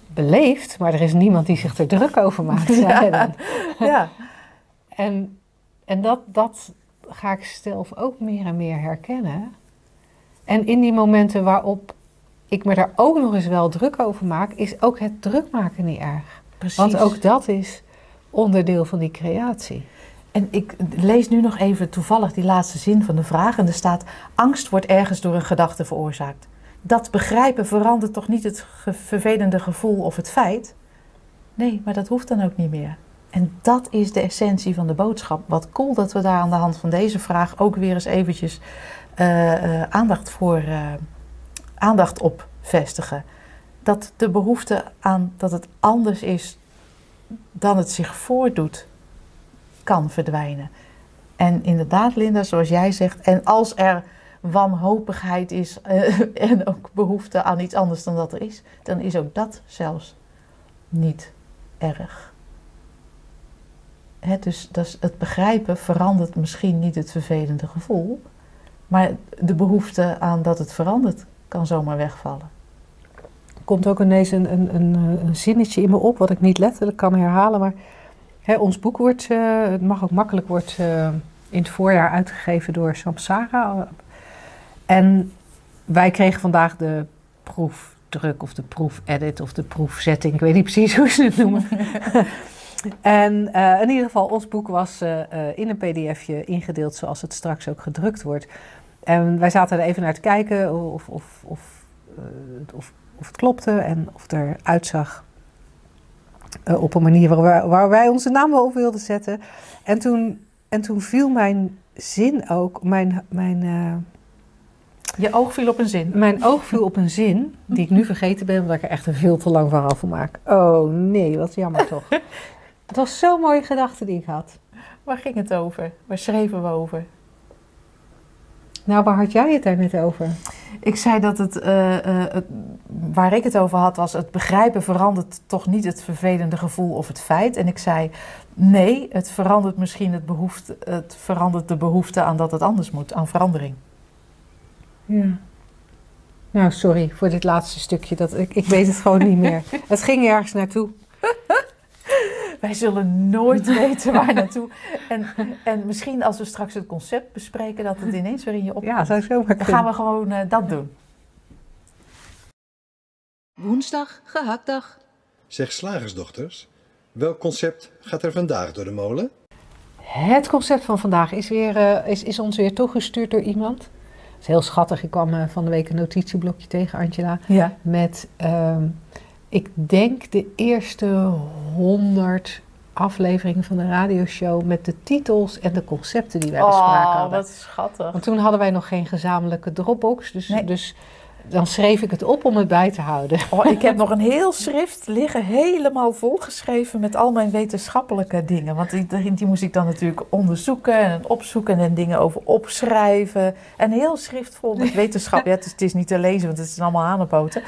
beleefd, maar er is niemand die zich er druk over maakt. dan. Ja, En, en dat, dat ga ik zelf ook meer en meer herkennen. En in die momenten waarop ik me daar ook nog eens wel druk over maak, is ook het druk maken niet erg. precies. Want ook dat is onderdeel van die creatie. En ik lees nu nog even toevallig die laatste zin van de vraag. En er staat: Angst wordt ergens door een gedachte veroorzaakt. Dat begrijpen verandert toch niet het ge- vervelende gevoel of het feit? Nee, maar dat hoeft dan ook niet meer. En dat is de essentie van de boodschap. Wat cool dat we daar aan de hand van deze vraag ook weer eens eventjes eh, eh, aandacht voor eh, aandacht op vestigen. Dat de behoefte aan dat het anders is dan het zich voordoet, kan verdwijnen. En inderdaad, Linda, zoals jij zegt, en als er wanhopigheid is en ook behoefte aan iets anders dan dat er is, dan is ook dat zelfs niet erg. Dus dat is het begrijpen verandert misschien niet het vervelende gevoel, maar de behoefte aan dat het verandert kan zomaar wegvallen. Er komt ook ineens een, een, een, een zinnetje in me op, wat ik niet letterlijk kan herhalen. Maar ons boek wordt, eh, het mag ook makkelijk, wordt eh, in het voorjaar uitgegeven door Samsara. En wij kregen vandaag de proefdruk of de proefedit of de proefzetting. Ik weet niet precies hoe ze het noemen. en eh, in ieder geval, ons boek was eh, eh, in een pdfje ingedeeld zoals het straks ook gedrukt wordt. En wij zaten er even naar te kijken of, of, of, of, of het klopte en of het eruit zag op een manier waar wij, waar wij onze naam wel op wilden zetten. En toen, en toen viel mijn zin ook, mijn, mijn, Je oog viel op een zin. mijn oog viel op een zin die ik nu vergeten ben, omdat ik er echt een veel te lang verhaal van maak. Oh nee, wat jammer toch. Het was zo'n mooie gedachte die ik had. Waar ging het over? Waar schreven we over? Nou, waar had jij het daar net over? Ik zei dat het, eh, eh, het- waar ik het over had, was het begrijpen verandert toch niet het vervelende gevoel of het feit. En ik zei, nee, het verandert misschien het behoefte, het verandert de behoefte aan dat het anders moet, aan verandering. Ja. Nou, sorry voor dit laatste stukje. Dat, ik, ik weet het gewoon niet meer. Het ging ergens naartoe. Wij zullen nooit weten waar naartoe. En, en misschien als we straks het concept bespreken, dat het ineens weer in je opkomt. Ja, zou zomaar Dan kunnen. gaan we gewoon eh, dat doen. Woensdag, gehaktdag. Zeg slagersdochters, welk concept gaat er vandaag door de molen? Het concept van vandaag is, weer, eh, is, is ons weer toegestuurd door iemand. Het is heel schattig. Ik kwam eh, van de week een notitieblokje tegen, Angela. Ja. Met, ehm, ik denk, de eerste honderd afleveringen van de radioshow. Met de titels en de concepten die wij bespraken Oh, hadden. wat schattig. Want toen hadden wij nog geen gezamenlijke Dropbox. Dus, Nee. dus dan schreef ik het op om het bij te houden. Oh, ik heb nog een heel schrift liggen, helemaal volgeschreven met al mijn wetenschappelijke dingen. Want die, die moest ik dan natuurlijk onderzoeken en opzoeken en dingen over opschrijven. Een heel schrift vol met wetenschap. Ja, het, is, het is niet te lezen, want het zijn allemaal hanenpoten.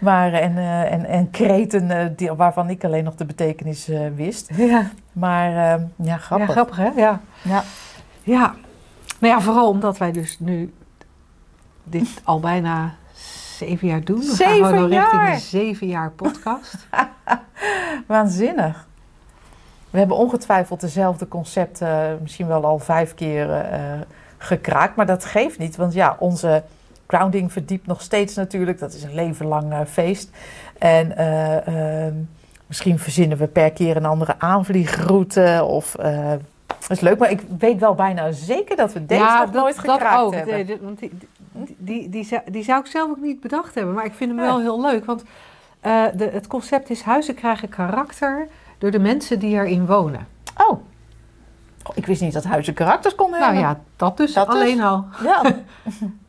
Maar, en, eh, en, en kreten eh, die, waarvan ik alleen nog de betekenis eh, wist. Ja, Maar eh, ja, grappig. Ja, grappig hè? Ja. Ja. ja. Nou ja, vooral omdat wij dus nu dit al bijna zeven jaar doen. We gaan richting een zeven jaar podcast. Waanzinnig. We hebben ongetwijfeld dezelfde concepten eh, misschien wel al vijf keer eh, gekraakt. Maar dat geeft niet, want ja, onze grounding verdiept nog steeds natuurlijk. Dat is een leven lang eh, feest. En eh, ehm, misschien verzinnen we per keer een andere aanvliegroute. Of, eh, dat is leuk, maar ik weet wel bijna zeker dat we deze nog nooit gekraakt ook. hebben. Want die, die, die, die, zou, die zou ik zelf ook niet bedacht hebben. Maar ik vind hem wel heel leuk. Want eh, de, het concept is huizen krijgen karakter door de mensen die erin wonen. Oh. Oh, ik wist niet dat huizen karakters konden Nou hebben. ja, dat dus Dat dus. alleen al. Ja.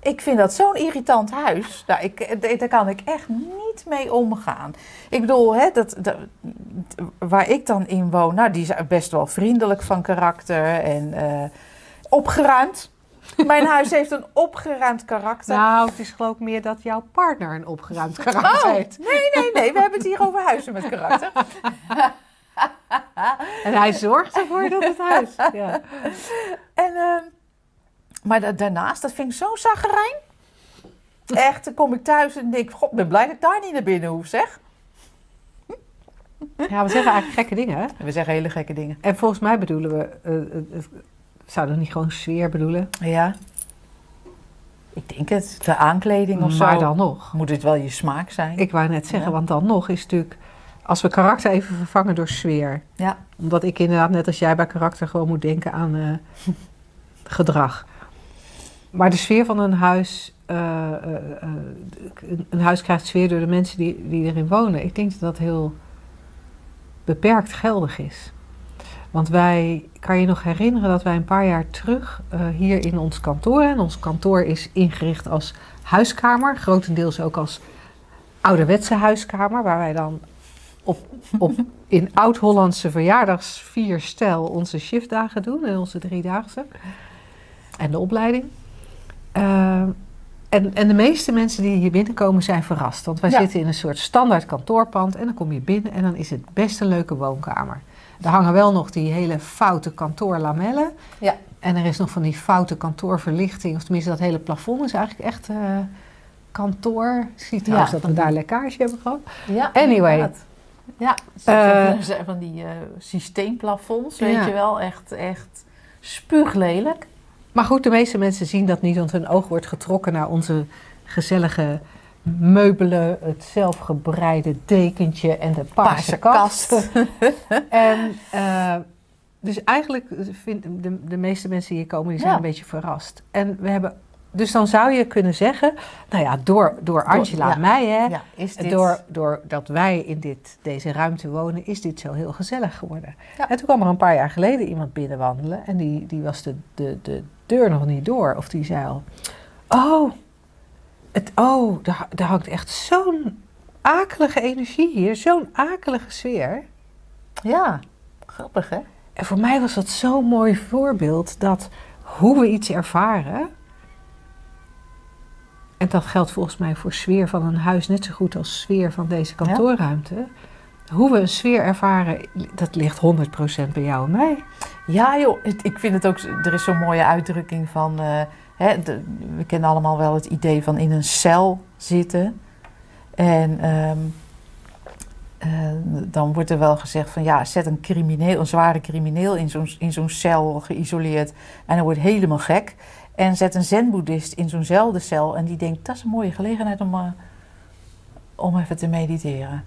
ik vind dat zo'n irritant huis. Nou, ik, eh, daar kan ik echt niet mee omgaan. Ik bedoel, hè, dat, dat, waar ik dan in woon, nou, die is best wel vriendelijk van karakter en eh, opgeruimd. Mijn huis heeft een opgeruimd karakter. Nou, het is geloof ik meer dat jouw partner een opgeruimd karakter Oh, heeft. nee, nee, nee. We hebben het hier over huizen met karakter. En hij zorgt ervoor dat het huis. Ja. En, ehm, maar da- daarnaast, dat vind ik zo'n zaggerijn. Echt, dan kom ik thuis en denk, god, ik ben blij dat ik daar niet naar binnen hoef, zeg. ja, we zeggen eigenlijk gekke dingen. Hè? We zeggen hele gekke dingen. En volgens mij bedoelen we, eh, eh, eh, zouden we niet gewoon sfeer bedoelen? Ja. Ik denk het. De aankleding of maar zo. dan nog. Moet het wel je smaak zijn. Ik wou net zeggen, Ja. want dan nog is natuurlijk, als we karakter even vervangen door sfeer. Ja. Omdat ik inderdaad, net als jij bij karakter, gewoon moet denken aan gedrag. Maar de sfeer van een huis, eh, eh, eh, een- huis krijgt sfeer door de mensen die, die erin wonen. Ik denk dat dat heel beperkt geldig is. Want wij, kan je nog herinneren dat wij een paar jaar terug hier in ons kantoor, en ons kantoor is ingericht als huiskamer, grotendeels ook als ouderwetse huiskamer, waar wij dan op, op in oud-Hollandse verjaardagsvierstijl onze shiftdagen doen en onze driedaagse. En de opleiding. Eh, en, en de meeste mensen die hier binnenkomen zijn verrast. Want wij Ja. zitten in een soort standaard kantoorpand. En dan kom je binnen en dan is het best een leuke woonkamer. Er hangen wel nog die hele foute kantoorlamellen. Ja. En er is nog van die foute kantoorverlichting. Of tenminste, dat hele plafond is eigenlijk echt eh, kantoor. Ik zie trouwens Ja. dat we daar lekkage hebben gehad. Ja, Anyway. inderdaad. Ja, Eh, uh, van die eh, systeemplafonds, Ja. weet je wel. Echt, echt spuuglelijk. Maar goed, de meeste mensen zien dat niet, want hun oog wordt getrokken naar onze gezellige meubelen, het zelfgebreide dekentje en de paarse, Paarse kast. en eh, dus eigenlijk vinden de, de meeste mensen die hier komen, die zijn Ja. een beetje verrast. En we hebben Dus dan zou je kunnen zeggen, nou ja, door, door Angela ja. en mij, hè, Ja, is dit... door, doordat wij in dit, deze ruimte wonen, is dit zo heel gezellig geworden. En toen kwam er een paar jaar geleden iemand binnenwandelen en die, die was de, de, de deur nog niet door. Of die zei al, oh, het, oh daar, daar hangt echt zo'n akelige energie hier, zo'n akelige sfeer. Ja, grappig hè? En voor mij was dat zo'n mooi voorbeeld dat hoe we iets ervaren. En dat geldt volgens mij voor sfeer van een huis net zo goed als sfeer van deze kantoorruimte. Hoe we een sfeer ervaren, dat ligt 100% bij jou en mij. Ja joh, ik vind het ook, er is zo'n mooie uitdrukking van, eh, hè, we kennen allemaal wel het idee van in een cel zitten. En ehm, eh, dan wordt er wel gezegd van ja, zet een crimineel, een zware crimineel in zo'n, in zo'n cel geïsoleerd en hij wordt helemaal gek. En zet een zen-boeddhist in zo'nzelfde cel en die denkt dat is een mooie gelegenheid om, eh, om even te mediteren.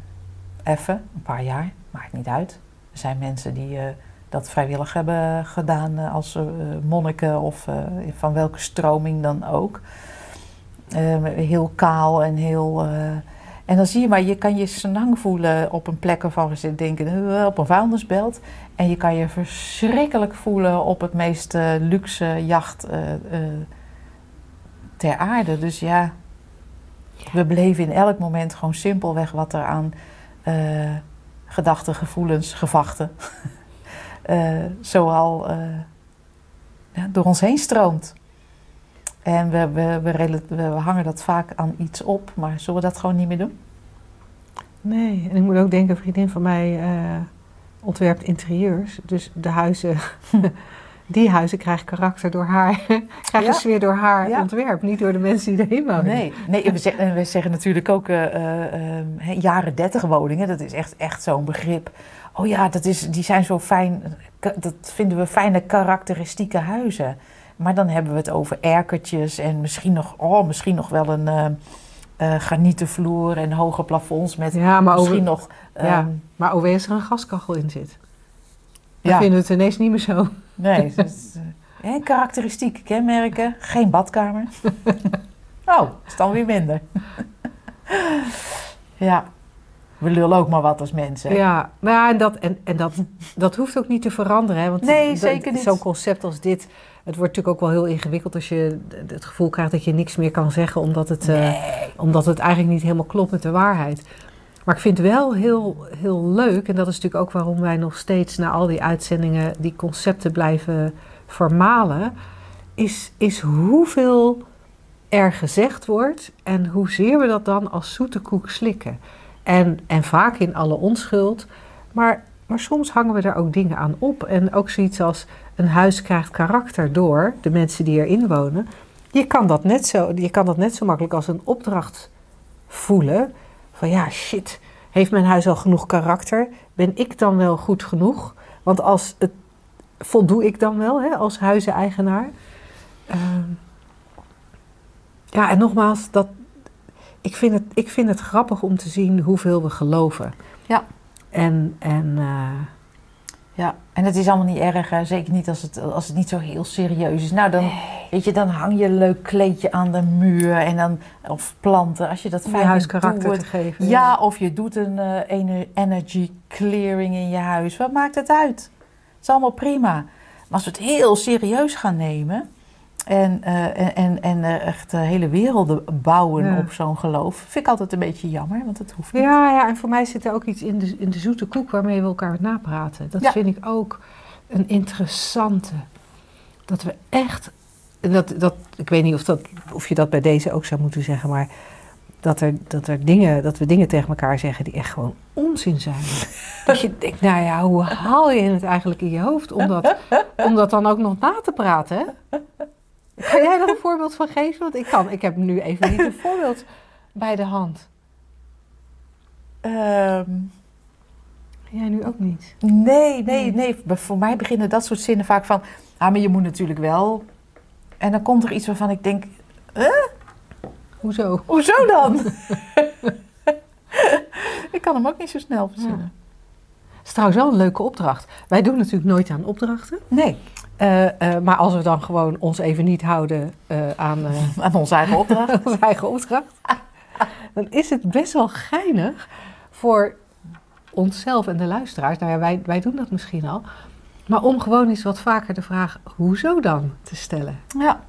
Even, een paar jaar, maakt niet uit. Er zijn mensen die... eh, dat vrijwillig hebben gedaan eh, als eh, monniken of van welke stroming dan ook. Eh, heel kaal en heel. en dan zie je maar, je kan je senang voelen op een plek waarvan we zitten denken, op een vuilnisbelt. En je kan je verschrikkelijk voelen op het meest luxe jacht ter aarde. Dus ja, we beleven in elk moment gewoon simpelweg wat er aan eh, gedachten, gevoelens, gevachten eh, zoal eh, ja, door ons heen stroomt. En we, we, we, we hangen dat vaak aan iets op, maar zullen we dat gewoon niet meer doen? Nee, en ik moet ook denken, een vriendin van mij ontwerpt interieurs. Dus de huizen, die huizen krijgen karakter door haar, krijgen Ja. sfeer door haar Ja. ontwerp, niet door de mensen die erin wonen. Nee, nee en we, zeggen, en we zeggen natuurlijk ook eh, eh, eh, hè, jaren dertig woningen, dat is echt, echt zo'n begrip. Oh ja, dat is, die zijn zo fijn, dat vinden we fijne karakteristieke huizen. Maar dan hebben we het over erkertjes en misschien nog, oh, misschien nog wel een eh eh, granieten vloer en hoge plafonds met Ja, maar misschien over, nog... ja, ehm, maar OW als er een gaskachel in zit. Dan Ja. vinden we het ineens niet meer zo. Nee, is, eh, hè, karakteristieke kenmerken, geen badkamer. oh, is dan weer minder. ja, we lullen ook maar wat als mensen. Ja, nou en, dat, en, en dat, dat hoeft ook niet te veranderen. Hè? Want Nee, zeker niet. Zo'n concept als dit, het wordt natuurlijk ook wel heel ingewikkeld als je het gevoel krijgt dat je niks meer kan zeggen, omdat het, eh, omdat het eigenlijk niet helemaal klopt met de waarheid. Maar ik vind wel heel, heel leuk, en dat is natuurlijk ook waarom wij nog steeds na al die uitzendingen die concepten blijven vermalen, is, is hoeveel er gezegd wordt en hoezeer we dat dan als zoete koek slikken. En, en vaak in alle onschuld. Maar, maar soms hangen we daar ook dingen aan op. En ook zoiets als een huis krijgt karakter door de mensen die erin wonen. Je kan dat net zo, je kan dat net zo makkelijk als een opdracht voelen. Van ja, shit, heeft mijn huis al genoeg karakter? Ben ik dan wel goed genoeg? Want als het, voldoe ik dan wel hè, als huizeneigenaar? Ehm, ja, en nogmaals, dat, ik, vind het, ik vind het grappig om te zien hoeveel we geloven. Ja. En, en eh, en het is allemaal niet erg, hè. zeker niet als het, als het niet zo heel serieus is. Nou, dan, weet je, dan hang je een leuk kleedje aan de muur en dan, of planten, als je dat fijn je huis karakter te geven. Ja, of je doet een ener- energy clearing in je huis. Wat maakt het uit? Het is allemaal prima. Maar als we het heel serieus gaan nemen en, eh, en, en, en echt hele werelden bouwen Ja. op zo'n geloof, vind ik altijd een beetje jammer, want het hoeft niet. Ja, ja, en voor mij zit er ook iets in de, in de zoete koek waarmee we elkaar napraten. Dat Ja. vind ik ook een interessante. Dat we echt. Dat, dat, ik weet niet of, dat, of je dat bij deze ook zou moeten zeggen, maar dat, er, dat, er dingen, dat we dingen tegen elkaar zeggen die echt gewoon onzin zijn. dat je denkt, nou ja, hoe haal je het eigenlijk in je hoofd om dat, om dat dan ook nog na te praten? Hè? Kan jij daar een voorbeeld van geven? Want ik, kan, ik heb nu even niet een voorbeeld bij de hand. Ehm, Jij nu ook niet. Nee, nee, nee. Voor mij beginnen dat soort zinnen vaak van... Ah, maar je moet natuurlijk wel... En dan komt er iets waarvan ik denk... Hoezo? Hoezo dan? ik kan hem ook niet zo snel verzinnen. Het is trouwens wel een leuke opdracht. Wij doen natuurlijk nooit aan opdrachten. Nee. Eh, eh, maar als we dan gewoon ons even niet houden eh, aan, Aan onze eigen opdracht. onze eigen opdracht, dan is het best wel geinig voor onszelf en de luisteraars. Nou ja, wij, wij doen dat misschien al. Maar om gewoon eens wat vaker de vraag, hoezo dan, te stellen. Ja.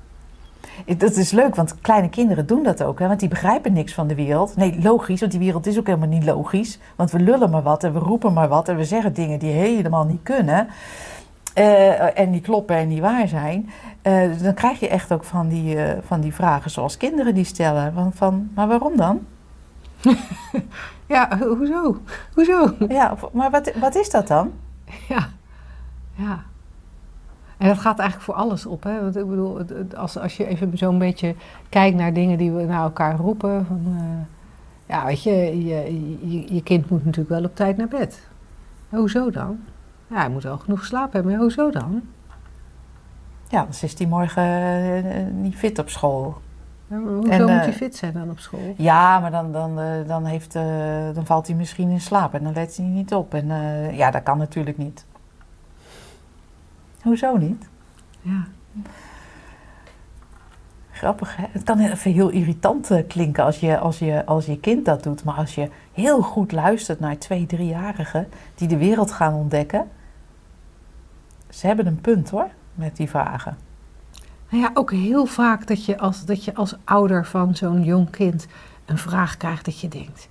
Dat is leuk, want kleine kinderen doen dat ook. Hè? Want die begrijpen niks van de wereld. Nee, logisch, want die wereld is ook helemaal niet logisch. Want we lullen maar wat en we roepen maar wat en we zeggen dingen die helemaal niet kunnen. Eh, en die kloppen en die waar zijn. Eh, dan krijg je echt ook van die, eh, van die vragen zoals kinderen die stellen. Van, van, maar waarom dan? Ja, ho- hoezo? Hoezo? Ja, maar wat, wat is dat dan? Ja, ja. En dat gaat eigenlijk voor alles op. Hè? Want ik bedoel, als, als je even zo'n beetje kijkt naar dingen die we naar elkaar roepen. Van, ja, weet je je, je, je kind moet natuurlijk wel op tijd naar bed. Hoezo dan? Ja, hij moet wel genoeg geslapen hebben. Maar hoezo dan? Ja, anders is die morgen eh, niet fit op school. Ja, Hoezo En, moet eh, hij fit zijn dan op school? Ja, maar dan, dan, eh, dan, heeft, eh, dan valt hij misschien in slaap en dan let hij niet op. En eh, ja, dat kan natuurlijk niet. Hoezo niet? Ja. Grappig, hè? Het kan even heel irritant eh, klinken als je, als, je, als je kind dat doet. Maar als je heel goed luistert naar twee, driejarigen die de wereld gaan ontdekken. Ze hebben een punt hoor, met die vragen. Nou ja, ook heel vaak dat je als, dat je als ouder van zo'n jong kind een vraag krijgt dat je denkt.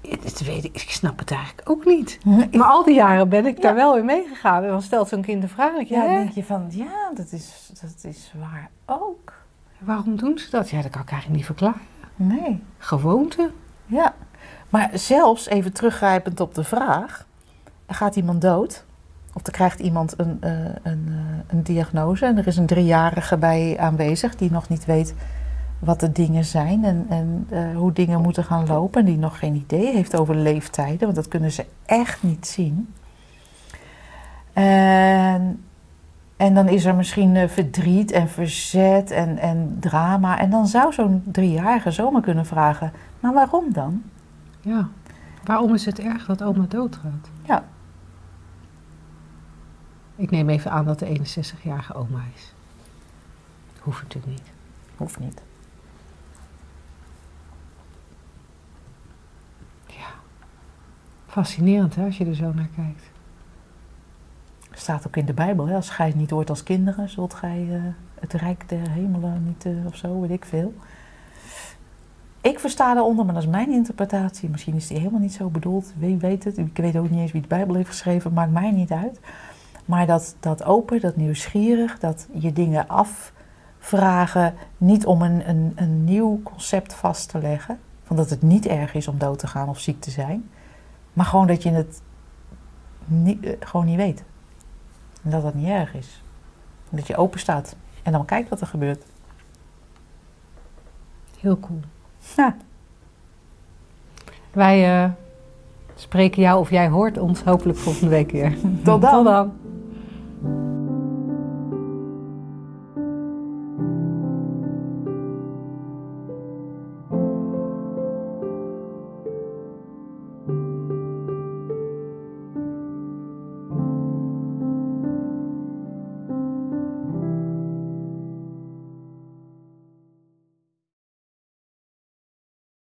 Dit weet ik, ik snap het eigenlijk ook niet. Maar al die jaren ben ik daar wel in meegegaan. En dan stelt zo'n kind een vraag. Ja, dan denk je van, ja, dat is, dat is waar ook. Waarom doen ze dat? Ja, dat kan ik eigenlijk niet verklaren. Nee. Gewoonte. Ja, maar zelfs even teruggrijpend op de vraag: gaat iemand dood? Of er krijgt iemand een, eh, een, eh, een diagnose en er is een driejarige bij aanwezig die nog niet weet wat de dingen zijn en, en eh, hoe dingen moeten gaan lopen, en die nog geen idee heeft over leeftijden, want dat kunnen ze echt niet zien. En, en dan is er misschien verdriet en verzet en, en drama. En dan zou zo'n driejarige zomaar kunnen vragen: maar waarom dan? Ja. Waarom is het erg dat oma doodgaat? Ja. Ik neem even aan dat de 61-jarige oma is. Hoeft natuurlijk niet. Hoeft niet. Ja. Fascinerend hè, als je er zo naar kijkt. Staat ook in de Bijbel: hè? als gij het niet hoort als kinderen, zult gij eh, het rijk der hemelen niet, eh, of zo, weet ik veel. Ik versta daaronder, maar dat is mijn interpretatie. Misschien is die helemaal niet zo bedoeld. Wie weet het? Ik weet ook niet eens wie de Bijbel heeft geschreven, maakt mij niet uit. Maar dat, dat open, dat nieuwsgierig, dat je dingen afvragen, niet om een, een, een nieuw concept vast te leggen. Van dat het niet erg is om dood te gaan of ziek te zijn. Maar gewoon dat je het niet, eh, gewoon niet weet. En dat dat niet erg is. En dat je open staat en dan kijkt wat er gebeurt. Heel cool. Ja. Wij eh, spreken jou of jij hoort ons hopelijk volgende week weer. Tot dan. Tot dan. Amen.